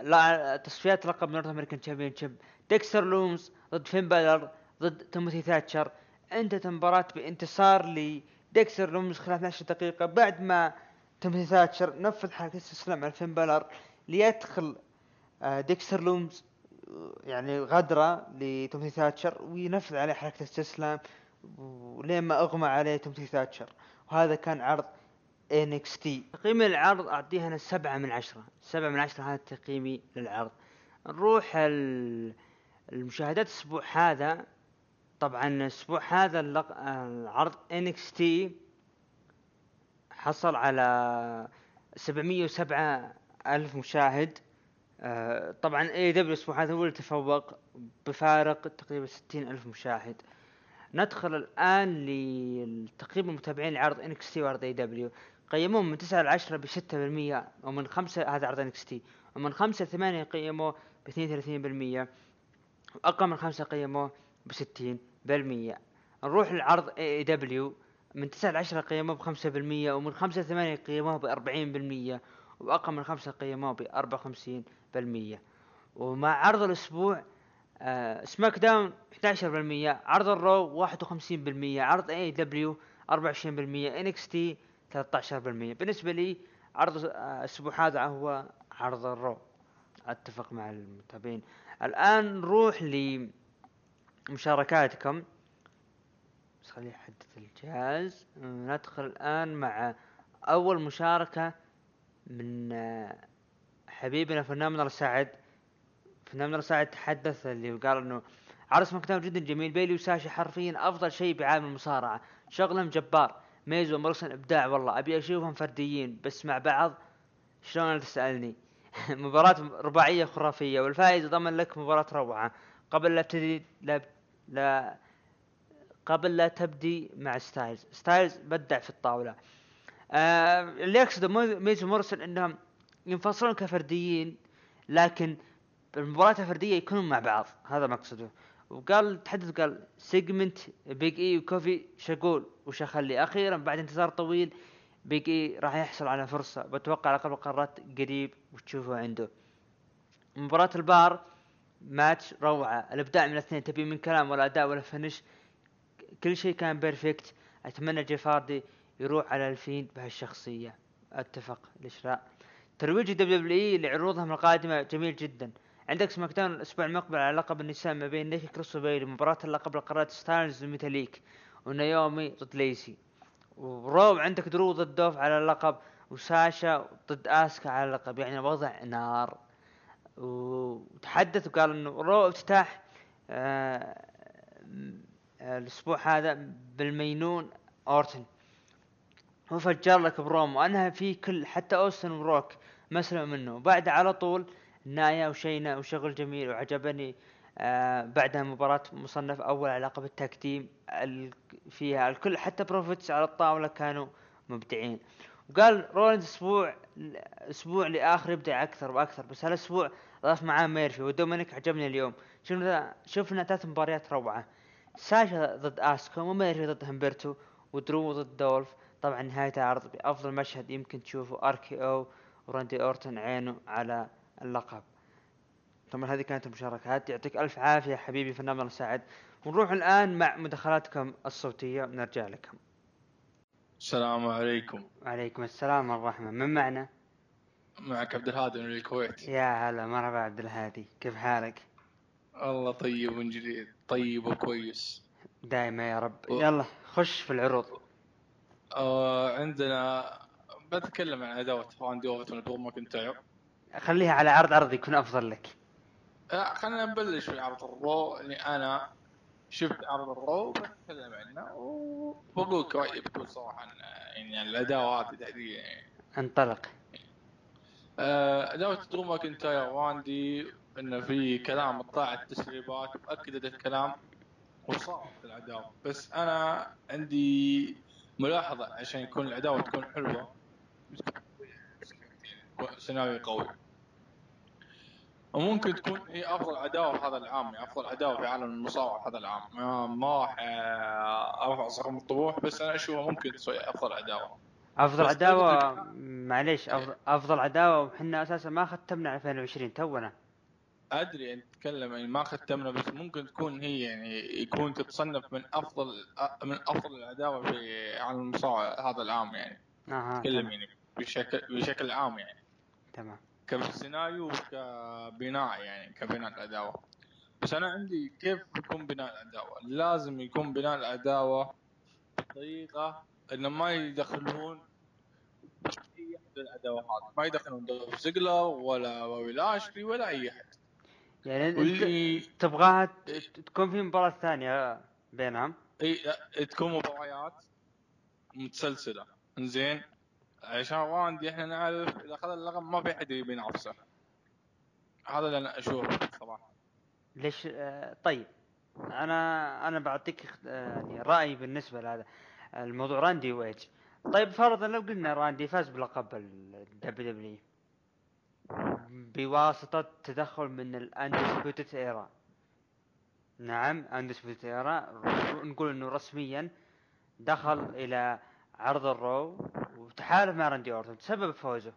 لا تصفيات لقب North American Championship ديكستر لومز ضد فين بالر ضد تيموثي ثاتشر انتهت المباراة بانتصار لديكستر لومز خلال 12 دقيقة. بعد ما تيموثي ثاتشر نفذ حركة استسلام على فين بالر ليدخل آه، ديكستر لومز آه، يعني غدرة لتيموثي ثاتشر وينفذ عليه حركة استسلام ولين ما أغمى عليه تيموثي ثاتشر وهذا كان عرض NXT تقييم العرض أعطيها أنا سبعة من عشرة. سبعة من عشرة هذا تقييمي للعرض. نروح ال- المشاهدات الأسبوع هذا. طبعا الأسبوع هذا اللق... العرض NXT حصل على 707 ألف مشاهد. آه، طبعا AEW الأسبوع هذا هو اللي تفوق بفارق تقريبا 60 ألف مشاهد. ندخل الآن لتقييم المتابعين لعرض NXT وعرض AEW. قيموه من 9 ل 10 ب 6% ومن 5 هذا عرض NXT. ومن 5 ل 8 قيموه ب 32% وأقل من 5 قيموه ب 60% نروح للعرض AEW من 9 ل 10 قيموه ب 5% ومن 5 ل 8 قيموه ب 40% وأقل من 5 قيموه ب 54% ومع عرض الأسبوع آه SmackDown 11% عرض ال Raw 51% عرض AEW 24% NXT 13% بالنسبة لي عرض الأسبوع هذا هو عرض ال Raw. أتفق مع المتابعين. الآن نروح لمشاركاتكم. بس خليه يحدث الجهاز ندخل الآن مع أول مشاركة من حبيبنا فنان سعد. فنان سعد تحدث اللي قال إنه عرض SmackDown جدا جميل. بيلي وساشا حرفيا أفضل شيء بعالم المصارعة. شغلهم جبار. ميز وموريسون إبداع والله. أبي أشوفهم فرديين بس مع بعض شلون تسألني؟ مباراة رباعية خرافية والفائز ضمن لك مباراة روعة. قبل لا ابتدي لا, لا قبل لا تبدي مع ستايلز. ستايلز بدع في الطاولة. آه اللي يقصده ميز وموريسون إنهم ينفصلون كفرديين لكن المباراة الفردية يكونون مع بعض. هذا مقصده وقال تحدث قال segment Big E وكوفي شقول وش اخلي أخيرا بعد انتظار طويل Big E راح يحصل على فرصة. بتوقع على لقب قارات قريب وتشوفه عنده. مباراة ال bar match روعة. الإبداع من الاثنين تبي من كلام ولا أداء ولا finish كل شيء كان perfect أتمنى جيف هاردي يروح على ال Fiend بهالشخصية. أتفق. لا ترويج WWE لعروضهم القادمة جميل جدا. عندك SmackDown الأسبوع المقبل على لقب النساء ما بين نيكي كروس وبيلي مباراة اللقب القارات ستايلز وميتاليك ونايومي ضد ليسي. و Raw عندك درو ضد دولف على اللقب وساشا ضد آسكا على اللقب يعني الوضع نار. وتحدث وقال إنه Raw افتتاح آه آه الأسبوع هذا بالمينون أورتن. هو فجر لك برومو. انها في كل حتى أوستن وروك مسلم منه. وبعد على طول نايا وشينا وشغل جميل وعجبني آه بعدها مباراة مصنف أول على لقب ال tag team ال- فيها الكل حتى بروفيتس على الطاولة كانوا مبدعين. وقال رولينز أسبوع أسبوع لآخر يبدع أكثر وأكثر بس هالأسبوع ضاف معاه ميرفي ودومينيك عجبني اليوم. شفنا شفنا ثلاث مباريات روعة. ساشا ضد اسكا وميرفي ضد همبرتو ودرو ضد دولف. طبعا نهاية العرض بأفضل مشهد يمكن تشوفه اركي أو وراندي اورتون عينه على اللقب. طبعا هذه كانت المشاركات. يعطيك ألف عافية حبيبي فنان الله سعد. ونروح الآن مع مداخلاتكم الصوتية. ونرجع لكم. السلام عليكم. وعليكم السلام والرحمة. من معنا؟ معك عبد الهادي من الكويت. يا هلا مرحبا عبد الهادي. كيف حالك؟ الله طيب جديد. طيب وكويس. دائما يا رب. و- يلا خش في العروض. آه عندنا بتكلم عن عداوة راندي اورتون ودرو ماكنتاير خليها على عرض عرض يكون أفضل لك. آه، خلينا نبلش في عرض ال Raw. اللي أنا شفت عرض ال Raw بتكلم عنه وبقول رايي بكل صراحة عن يعني هذه تحديدا يعني انطلق. آه، عداوة درو ماكنتاير وراندي انه في كلام طلع التسريبات واكدت الكلام وصار في العداوة بس أنا عندي ملاحظة عشان يكون العداوة تكون حلوة سيناريو قوي. وممكن تكون هي أفضل عداوة هذا العام يعني أفضل عداوة في عالم المصارعة هذا العام. ما, راح آه، أرفع صخر الطموح بس أنا اشوفها ممكن تسوي أفضل عداوة. أفضل عداوة معليش افضل, أفضل عداوة وحنا أساسا ما ختمنا 2020 تونا. أدري أنت تتكلم يعني ما ختمنا بس ممكن تكون هي يعني يكون تتصنف من أفضل من أفضل العداوة في عالم المصارعة هذا العام يعني. أها تتكلم يعني بشكل بشكل عام يعني. تمام. كسيناريو وكبناء يعني كبناء العداوة بس أنا عندي كيف يكون بناء العداوة لازم يكون بناء العداوة بطريقة إنه ما يدخلون أي أحد العداوات ما يدخلون دولف زيجلر ولا بوبي لاشلي ولا أي أحد. يعني أنت واللي تبغاها تكون في مباراة ثانية بينهم؟ إي تكون مباريات متسلسلة. زين عشان راندي إحنا نعرف إذا اخذ اللقب ما في أحد يبي ينافسه. هذا اللي أنا أشوفه صراحة. ليش؟ آه طيب. أنا أنا بعطيك آه، يعني رايي بالنسبة لهذا. الموضوع راندي وايج. طيب فرضا لو قلنا راندي فاز بلقب ال WW بواسطة تدخل من ال Undisputed Era نعم Undisputed Era نقول إنه رسميا دخل إلى عرض ال Raw. وتحالف مع راندي اورتون تسبب فوزه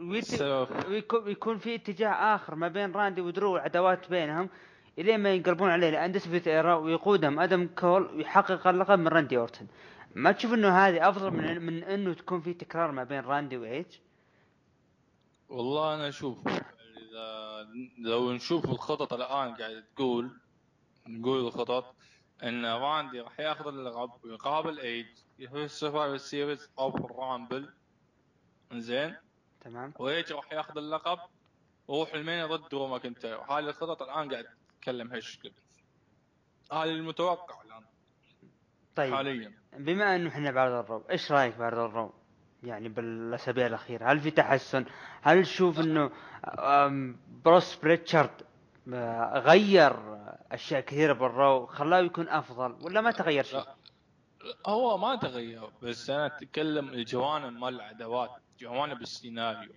ويت... ويكون يكون في اتجاه آخر ما بين راندي ودرو عداوات بينهم إلين ما ينقلبون عليه ال Undisputed Era ويقودهم. أدم كول ويحقق اللقب من راندي اورتون. ما تشوف إنه هذه أفضل من من إنه تكون في تكرار ما بين راندي وايج والله أنا أشوف إذا لو نشوف الخطط الآن قاعد تقول نقول الخطط إن راندي راح ياخذ اللقب ويقابل ايج في ال Survivor Series أو في ال Rumble زين تمام. وايج راح ياخذ اللقب. ويروح ال main ضد درو ماكنتاير هذه الخطط الآن قاعد تتكلم هالشكل. هذا المتوقع الآن. طيب. حاليا. بما إنه إحنا بعد ال Raw إيش رأيك بعد ال Raw؟ يعني بالأسابيع الأخيرة. هل في تحسن؟ هل تشوف إنه بروس بريتشارد آه، غير أشياء كثيرة بال Raw خلاه يكون أفضل ولا ما تغير شيء؟ لا. هو ما تغير بس أنا أتكلم الجوانب مال العداوات جوانب السيناريو.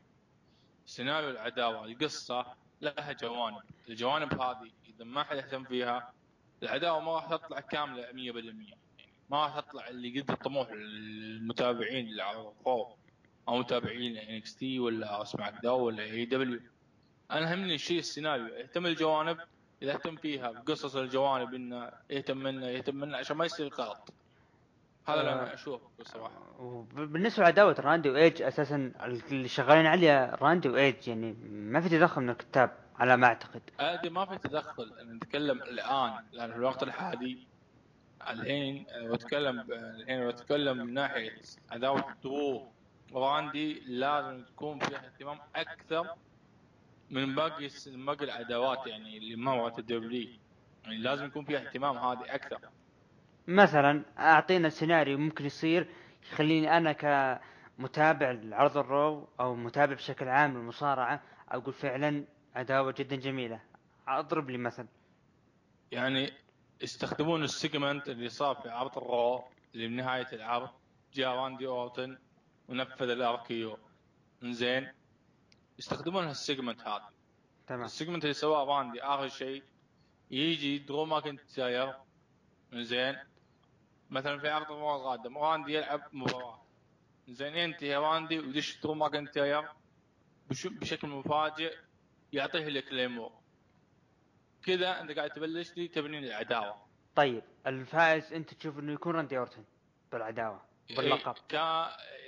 سيناريو العداوة القصة لها جوانب. الجوانب هذه إذا ما حد يهتم فيها العداوة ما راح تطلع كاملة 100% يعني ما راح تطلع اللي قد الطموح المتابعين اللي على أو متابعين NXT ولا SmackDown ولا AEW. أنا همني الشيء السيناريو اهتم الجوانب إذا اهتم فيها بقصص الجوانب إنه يهتم منه يهتم منه عشان ما يصير غلط. هذا اللي أنا أشوفه بصراحة. وبالنسبة لعداوة راندي وايج أساسا اللي شغالين عليها راندي وايج يعني ما في تدخل من الكتاب على ما أعتقد. هذه ما في تدخل نتكلم الآن لأن في الوقت الحالي الحين بتكلم الحين بتكلم من ناحية عداوة درو وراندي لازم تكون فيها اهتمام أكثر من باقي باقي العداوات يعني اللي ما ورت الدبليو يعني لازم يكون فيها اهتمام هذه أكثر. مثلا أعطينا سيناريو ممكن يصير يخليني أنا كمتابع لعرض ال Raw أو متابع بشكل عام للمصارعة أقول فعلا عداوه جدا جميلة. أضرب لي مثل يعني يستخدمون ال segment اللي صار في عرض ال Raw اللي بنهاية العرض جاء راندي أورتن ونفذ ال RKO. زين يستخدمون هال segment هذا. تمام. ال segment اللي سواه راندي آخر شيء يجي درو ماكنتاير. زين مثلا في عرض ال Raw القادم راندي يلعب مباراة. زين ينتهي راندي ويدش درو ماكنتاير بش- بشكل مفاجئ يعطيه ال Claymore. كذا أنت قاعد تبلش لي تبني العداوة. طيب الفائز أنت تشوف إنه يكون راندي أورتن بالعداوة باللقب. إيه، ك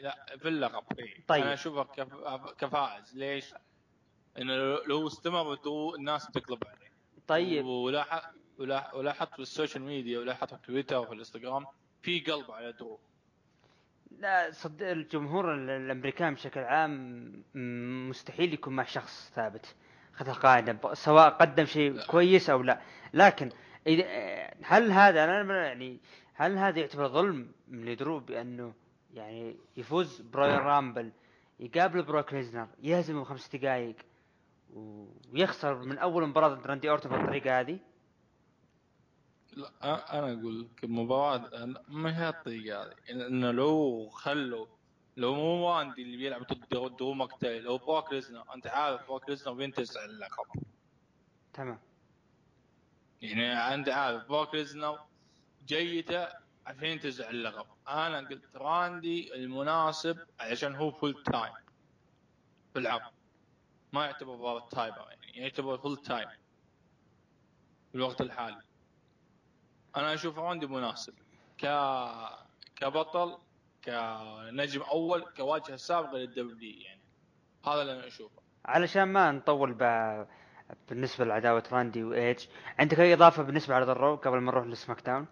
لا في اللقب إيه. طيب. أنا أشوفه كف... كفائز. ليش؟ إنه لو- استمر الناس تقلب عليه. طيب. ولا ح... ولا ولاحظت في ال social media ولاحظت في تويتر وفي الانستغرام في قلب على درو لا صد الجمهور ال- الأمريكان بشكل عام مستحيل يكون مع شخص ثابت. خذها قاعدة سواء قدم شيء لا. كويس أو لا. لكن اذا هل هذا أنا يعني هل هذا يعتبر ظلم من درو بأنه يعني يفوز ب Royal Rumble يقابل بروك ليزنر يهزمه بخمس دقائق ويخسر من أول مباراة ضد راندي أورتون بالطريقة هذه؟ لا أنا أقول لك المباراة ما هي الطريقة هذه؟ إنه لو خلوا لو مو راندي اللي بيلعب ضد درو- درو ماكنتاير لو بروك ليزنر أنت عارف بروك ليزنر بينتزع اللقب تمام. يعني أنت عارف بروك ليزنر جيته عشان ينتزع اللقب أنا قلت راندي المناسب عشان هو full time في العرض. ما يعتبر part timer يعني يعتبر full time في الوقت الحالي. أنا أشوف راندي مناسب. ك كبطل كنجم أول كواجهة سابقة لل W يعني. هذا اللي أنا أشوفه. علشان ما نطول ب... بالنسبة لعداوة راندي وإيدج عندك أي إضافة بالنسبة لعرض ال Raw قبل ما نروح ل SmackDown؟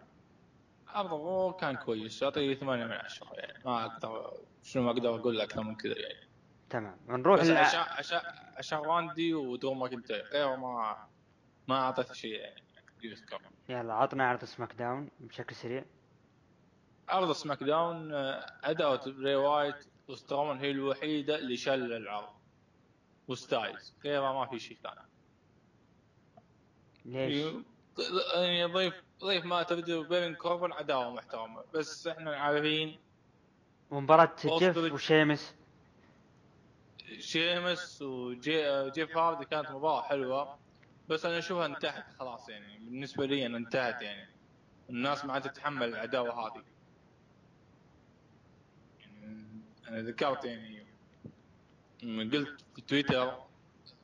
عرض ال Raw كان كويس اعطيه 8 من 10 يعني. ما أقدر شنو ما أقدر أقول أكثر من كذا يعني. تمام نروح بس عشان عشان عشان راندي ودرو ماكنتاير غير ما ما أعطيته شيء يعني. يذكر يلا عطنا عرض SmackDown بشكل سريع. عرض سماك Down آه، عداوة بري وايت وسترومان هي الوحيدة اللي شل العرض. وستايلز غيرها ما في شيء ثاني. ليش؟ يعني ضيف ضيف ما تبدو بين كوربن عداوة محترمة. بس إحنا عارفين ومباراة. جيف وشيمس. شيمس وجي جيف هاردي كانت مباراة حلوة. بس أنا أشوفها انتهت خلاص يعني. بالنسبة لي أنا انتهت يعني. الناس ما عاد تتحمل العداوة هذه. يعني أنا ذكرت يعني قلت في تويتر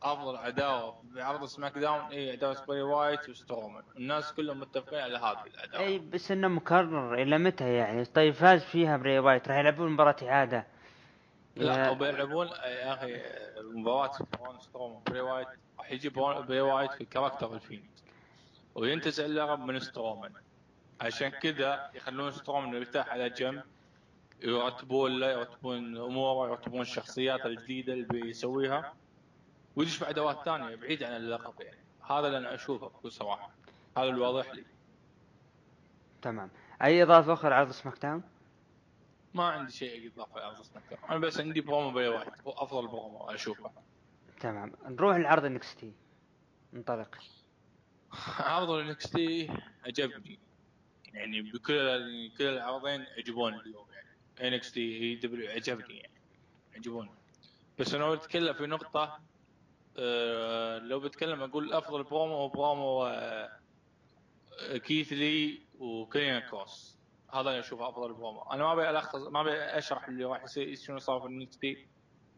أفضل عداوة في عرض SmackDown هي عداوة بري وايت وسترومان الناس كلهم متفقين على هذه العداوة. اي بس إنه مكرر إلى متى يعني؟ طيب فاز فيها بري وايت راح يلعبون مباراة إعادة. لا يا- وبيلعبون يا أخي مباراة برون سترومان بري وايت. راح يجي بري وايت في character ال Fiend وينتزع اللقب من سترومان عشان كذا يخلون سترومان يرتاح على جنب يرتبون له يرتبون أموره يرتبون الشخصيات الجديدة اللي بيسويها ويدش في أدوات ثانية بعيد عن اللقب يعني. هذا اللي أنا أشوفه بكل صراحة. هذا الواضح لي. تمام. أي إضافة أخرى عرض SmackDown؟ ما عندي شيء اضافه على عرض SmackDown. أنا بس عندي برومو بري وايت. هو أفضل برومو أشوفه. تمام. نروح لعرض NXT انطلق عرض ال NXT عجبني. يعني بكل كل العرضين عجبوني. اليوم يعني NXT AEW عجبني يعني. عجبوني. بس أنا بتكلم في نقطة آه لو بتكلم أقول أفضل برومو هو برومو آه كيث لي وكاريون كروس. هذا اللي أشوفه أفضل برومو. أنا ما أبي ألخص ما أبي أشرح اللي راح يصير شنو صار في ال NXT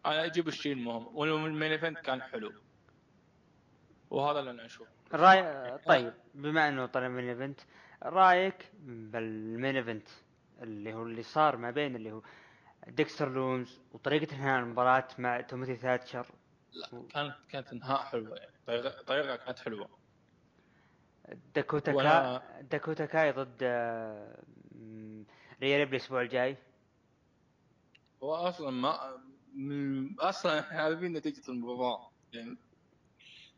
أنا أجيب الشيء المهم وال main event كان حلو. وهذا اللي أنا أشوفه. راي طيب بما أنه طلع من ال event رأيك بال main event اللي هو اللي صار ما بين اللي هو ديكستر لوميس وطريقة إنهاء المباراة مع تيموثي ثاتشر؟ لا كانت كانت إنهاء حلوة يعني. طريقه طريقة كانت حلوة. داكوتا كا وأنا- داكوتا كاي ضد م- ريا ريبلي الأسبوع الجاي؟ هو أصلا ما أصلا عارفين نتيجة المباراة. يعني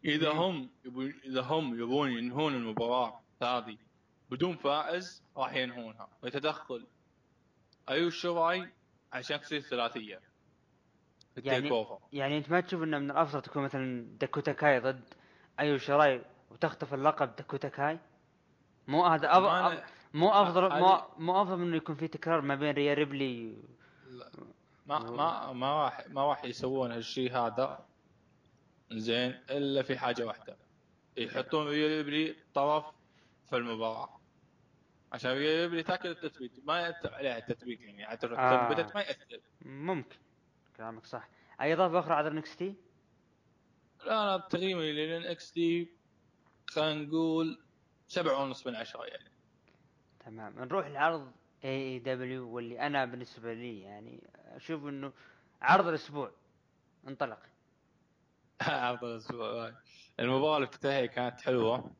إذا هم يبون إذا هم يبون ينهون المباراة هذه بدون فائز راح ينهونها. ويتدخل ايو شراي عشان تصير ثلاثيه في يعني- يعني أنت ما تشوف إنه من الأفضل تكون مثلا داكوتا كاي ضد ايو شراي وتخطف اللقب داكوتا كاي؟ مو هذا أف... أنا- مو افضل مو, مو أفضل من إنه يكون في تكرار ما بين ريا ريبلي لا. ما ما ما راح ما راح يسوون هالشيء هذا. زين إلا في حاجة واحدة. يحطون ريبلي طرف في المباراة. عشان ريبلي تاكل التثبيت ما يأثر عليها التثبيت يعني. حتى لو آه. ثبتت ما يأثر. ممكن. كلامك صح. أي إضافة أخرى على NXT؟ لا أنا تقييمي لل NXT خلينا نقول سبعة ونص من عشرة يعني. تمام. نروح لعرض AEW واللي أنا بالنسبة لي يعني أشوف إنه عرض الأسبوع انطلق. عرض الأسبوع المباراة الافتتاحية كانت حلوة.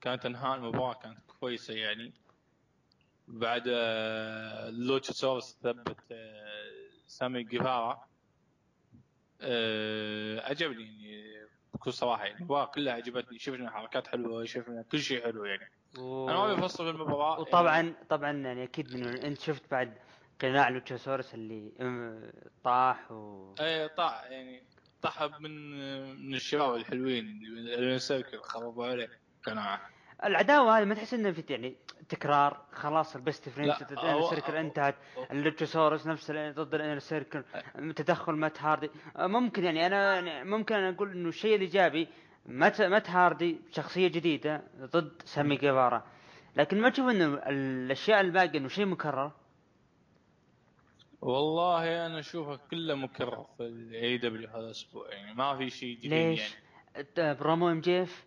كانت أنهاء المباراة كانت كويسة يعني. بعد آه، لوتشاسورس ثبت آه، سامي جيفارا. آه، عجبني يعني بكل صراحة يعني. المباراة كلها عجبتني. شفنا حركات حلوة شفنا كل شيء حلو يعني. و... أنا ما بفصل في المباراه يعني وطبعا طبعا يعني أكيد من أنت شفت بعد قناع لوتشاسورس اللي طاح و إيه طاح يعني طاح من من الشباب الحلوين اللي سيركل خربوا عليه قناعه. العداوة هذه ما تحس إنه في يعني تكرار خلاص ال Best Friend ال Inner Circle انتهت اللوتشاسورس نفس ضد ال Inner Circle تدخل مات هاردي. ممكن يعني أنا يعني ممكن أنا أقول إنه الشيء الإيجابي مات مات هاردي شخصية جديدة ضد سامي جيفارا. لكن ما تشوف إنه الأشياء الباقية إنه شيء مكرر؟ والله أنا أشوفه كله مكرر في ال AEW هذا الأسبوع يعني ما في شيء جديد ليش؟ يعني promo MJF؟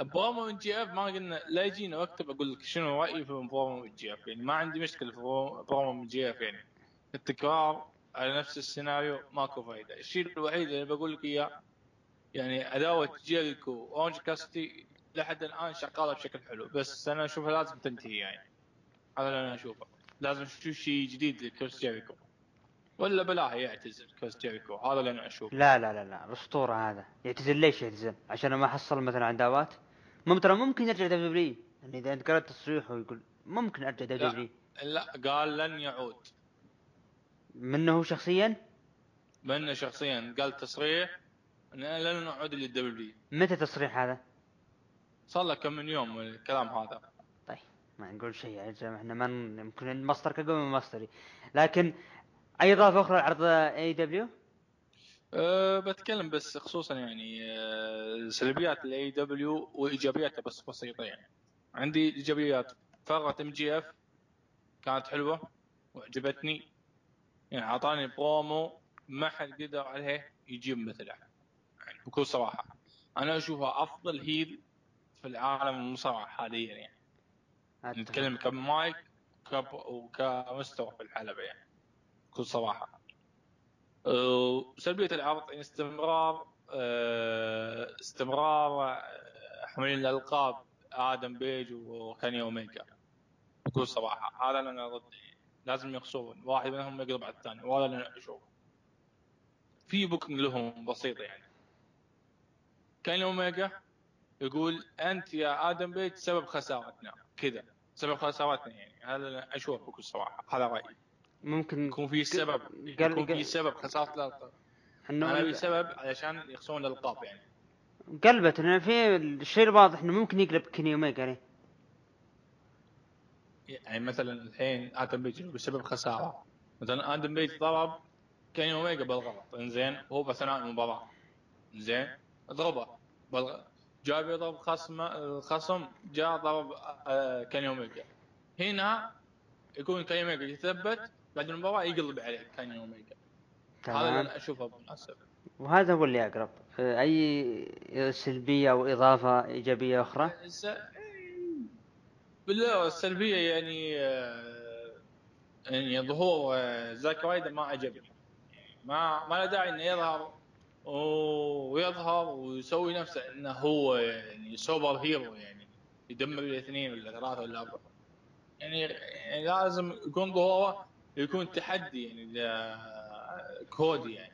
promo MJF ما قلنا لا يجينا وقت بقول لك شنو رأيي في promo MJF يعني ما عندي مشكلة في pro- promo MJF يعني. التكرار على نفس السيناريو ماكو فايدة. الشيء الوحيد اللي بقول لك إياه يعني عداوه جيريكو وأورنج كاسيدي لحد الآن شغالة بشكل حلو بس أنا أشوفها لازم تنتهي يعني. هذا اللي أنا أشوفه. لازم نشوف شيء جديد لكريس جيريكو. ولا بلاه يعتزل كريس جيريكو هذا اللي أنا أشوفه. لا لا لا لا الأسطورة هذا. يعتزل ليش يعتزل؟ عشان ما حصل مثلا عداوات؟ ممكن ترى ممكن يرجع W يعني إذا انت قرأت تصريحه يقول ممكن أرجع W لا. قال لن يعود. منه هو شخصيا؟ منه شخصيا. قال تصريح لن نعود لل W متى تصريح هذا؟ صار له كم من يوم الكلام هذا. ما نقول شيء يا رجال إحنا ما يمكن المصدر كقوي من مصدري لكن أي إضافة أخرى لعرض AEW؟ أه بتكلم بس خصوصا يعني أه سلبيات ال AEW وإيجابياتها بس بسيطة يعني. عندي إيجابيات. فقرة MJF كانت حلوة وعجبتني. يعني أعطاني برومو ما حد قدر عليه يجيب مثله. يعني بكل صراحة. أنا أشوفها أفضل heel في العالم المصارعة حاليا يعني. نتكلم ك mic work وكمستوى في الحلبة يعني بكل صراحة. أه، سلبية العرض يعني استمرار أه، استمرار أه، حاملين الألقاب آدم بيج وكيني أوميجا. بكل صراحة هذا أنا ضد. لازم يخسرون. واحد منهم يقلب على الثاني وهذا اللي أنا أشوفه. في booking لهم بسيطة يعني. كيني أوميجا يقول أنت يا آدم بيج سبب خسارتنا. كذا. سبب خسارتنا يعني. هذا أشوفه بكل صراحة. هذا رأيي. ممكن يكون في سبب قال- يكون في سبب خسارة الألقاب. أنا ابي سبب علشان يخسرون الألقاب يعني. قلبت إنه في الشيء الواضح إنه ممكن يقلب كيني اوميجا عليه يعني مثلا الحين آدم بيج بسبب خسارة. مثلا آدم بيج ضرب كيني اوميجا بالغلط. إنزين وهو اثناء المباراة. إنزين ضربه بالغ... جاء بيضرب خصم الخصم جاء ضرب آه، كيني اوميجا هنا يكون كيني اوميجا يثبت بعد المباراة يقلب عليه كيني اوميجا هذا اللي أنا أشوفه مناسب وهذا هو اللي أقرب. آه، أي سلبية أو إضافة إيجابية أخرى؟ الس- بالله السلبية يعني آه، يعني ظهور آه، زاك رايدر ما عجبني ما ما له داعي إنه يظهر ويظهر ويسوي نفسه إنه هو يعني super hero يعني يدمر الاثنين ولا ثلاثة ولا أربعة. يعني, يعني لازم يكون ظهوره يكون تحدي يعني كودي يعني.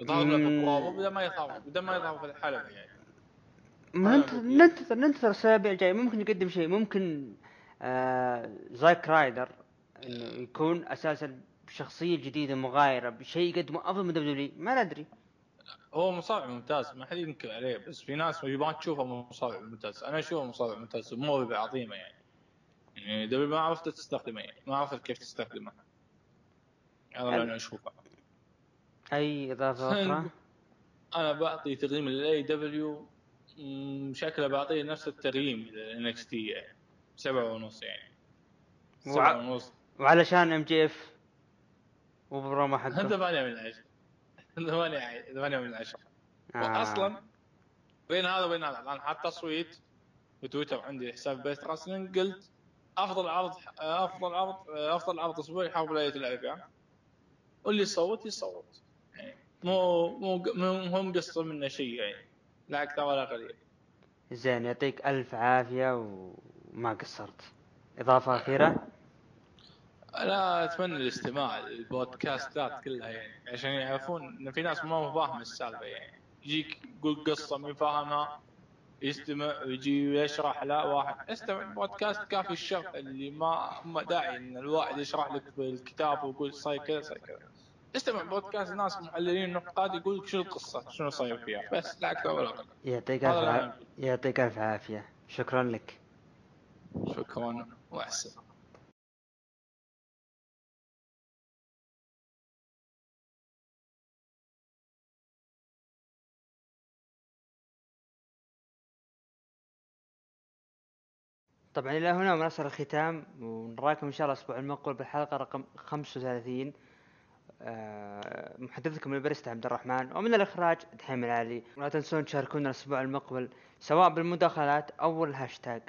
يظهر له بدل ما يظهر بدل ما يظهر في الحلبة يعني. ننتظر أنا- ننتظر ننتظر الاسابيع الجايه ممكن يقدم شيء. ممكن آه زاك رايدر إنه يكون أساسا شخصية جديدة مغايرة بشيء يقدمه أفضل من WWE ما ندري. هو مصارع ممتاز ما حد ينكر عليه بس في ناس ما تشوفه مصارع ممتاز. أنا أشوفه مصارع ممتاز موهبه عظيمة يعني. يعني WWE ما عرفت تستخدمه يعني ما عرفت كيف تستخدمه. هذا اللي أنا أشوفه. أي إضافة أخرى؟ أنا بعطي تقييم لل AEW شكله بعطيه نفس التقييم لل NXT يعني. سبعة ونص يعني. وع- سبعة ونص. وعلشان MJF و promo حقه. ثمانية من عشرة ثمانية ثمانية من عشرة آه. واصلا بين هذا وبين هذا الان حاط تصويت في تويتر عندي حساب بيت راسلينج قلت أفضل عرض أفضل عرض أفضل عرض أسبوعي حرب ليله الاربعاء واللي يصوت يصوت. يعني مو مو مو هو مقصر منه شيء يعني. لا أكثر ولا قليل زين يعطيك ألف عافية وما قصرت. إضافة أخيرة؟ أنا أتمنى الاستماع البودكاستات كلها يعني عشان يعرفون إن في ناس ما فاهم السالفة يعني. يجيك يقول قصة ما فاهمها يستمع ويجي يشرح لا واحد. استمع البودكاست كافي الشرح اللي ما ما داعي إن الواحد يشرح لك في الكتاب ويقول صاير كذا صاير كذا. استمع بودكاست ناس محللين نقاد يقول لك شو القصة شنو صاير فيها. بس لا أكثر ولا أقل. يعطيك الف. يعطيك الف عافية. شكرا لك. شكرا وأحسن. طبعا إلى هنا ونصل الختام ونراكم إن شاء الله الأسبوع المقبل بالحلقة رقم 35 آه، محدثكم البرست عبد الرحمن ومن الإخراج دحيم العلي. ولا تنسون تشاركونا الأسبوع المقبل سواء بالمداخلات أو الهاشتاج.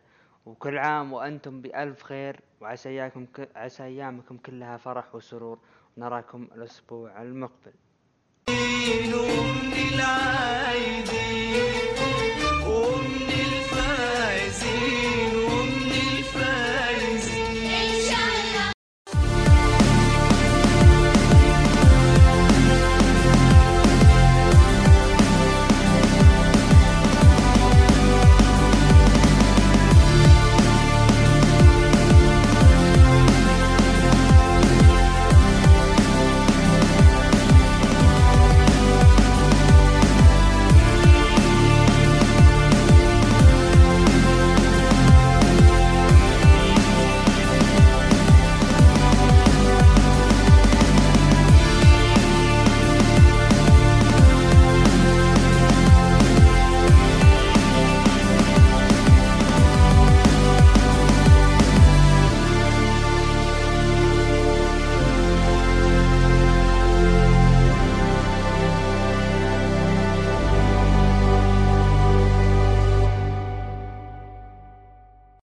وكل عام وأنتم بألف خير وعسى إياكم. عسى أيامكم كلها فرح وسرور. نراكم الأسبوع المقبل.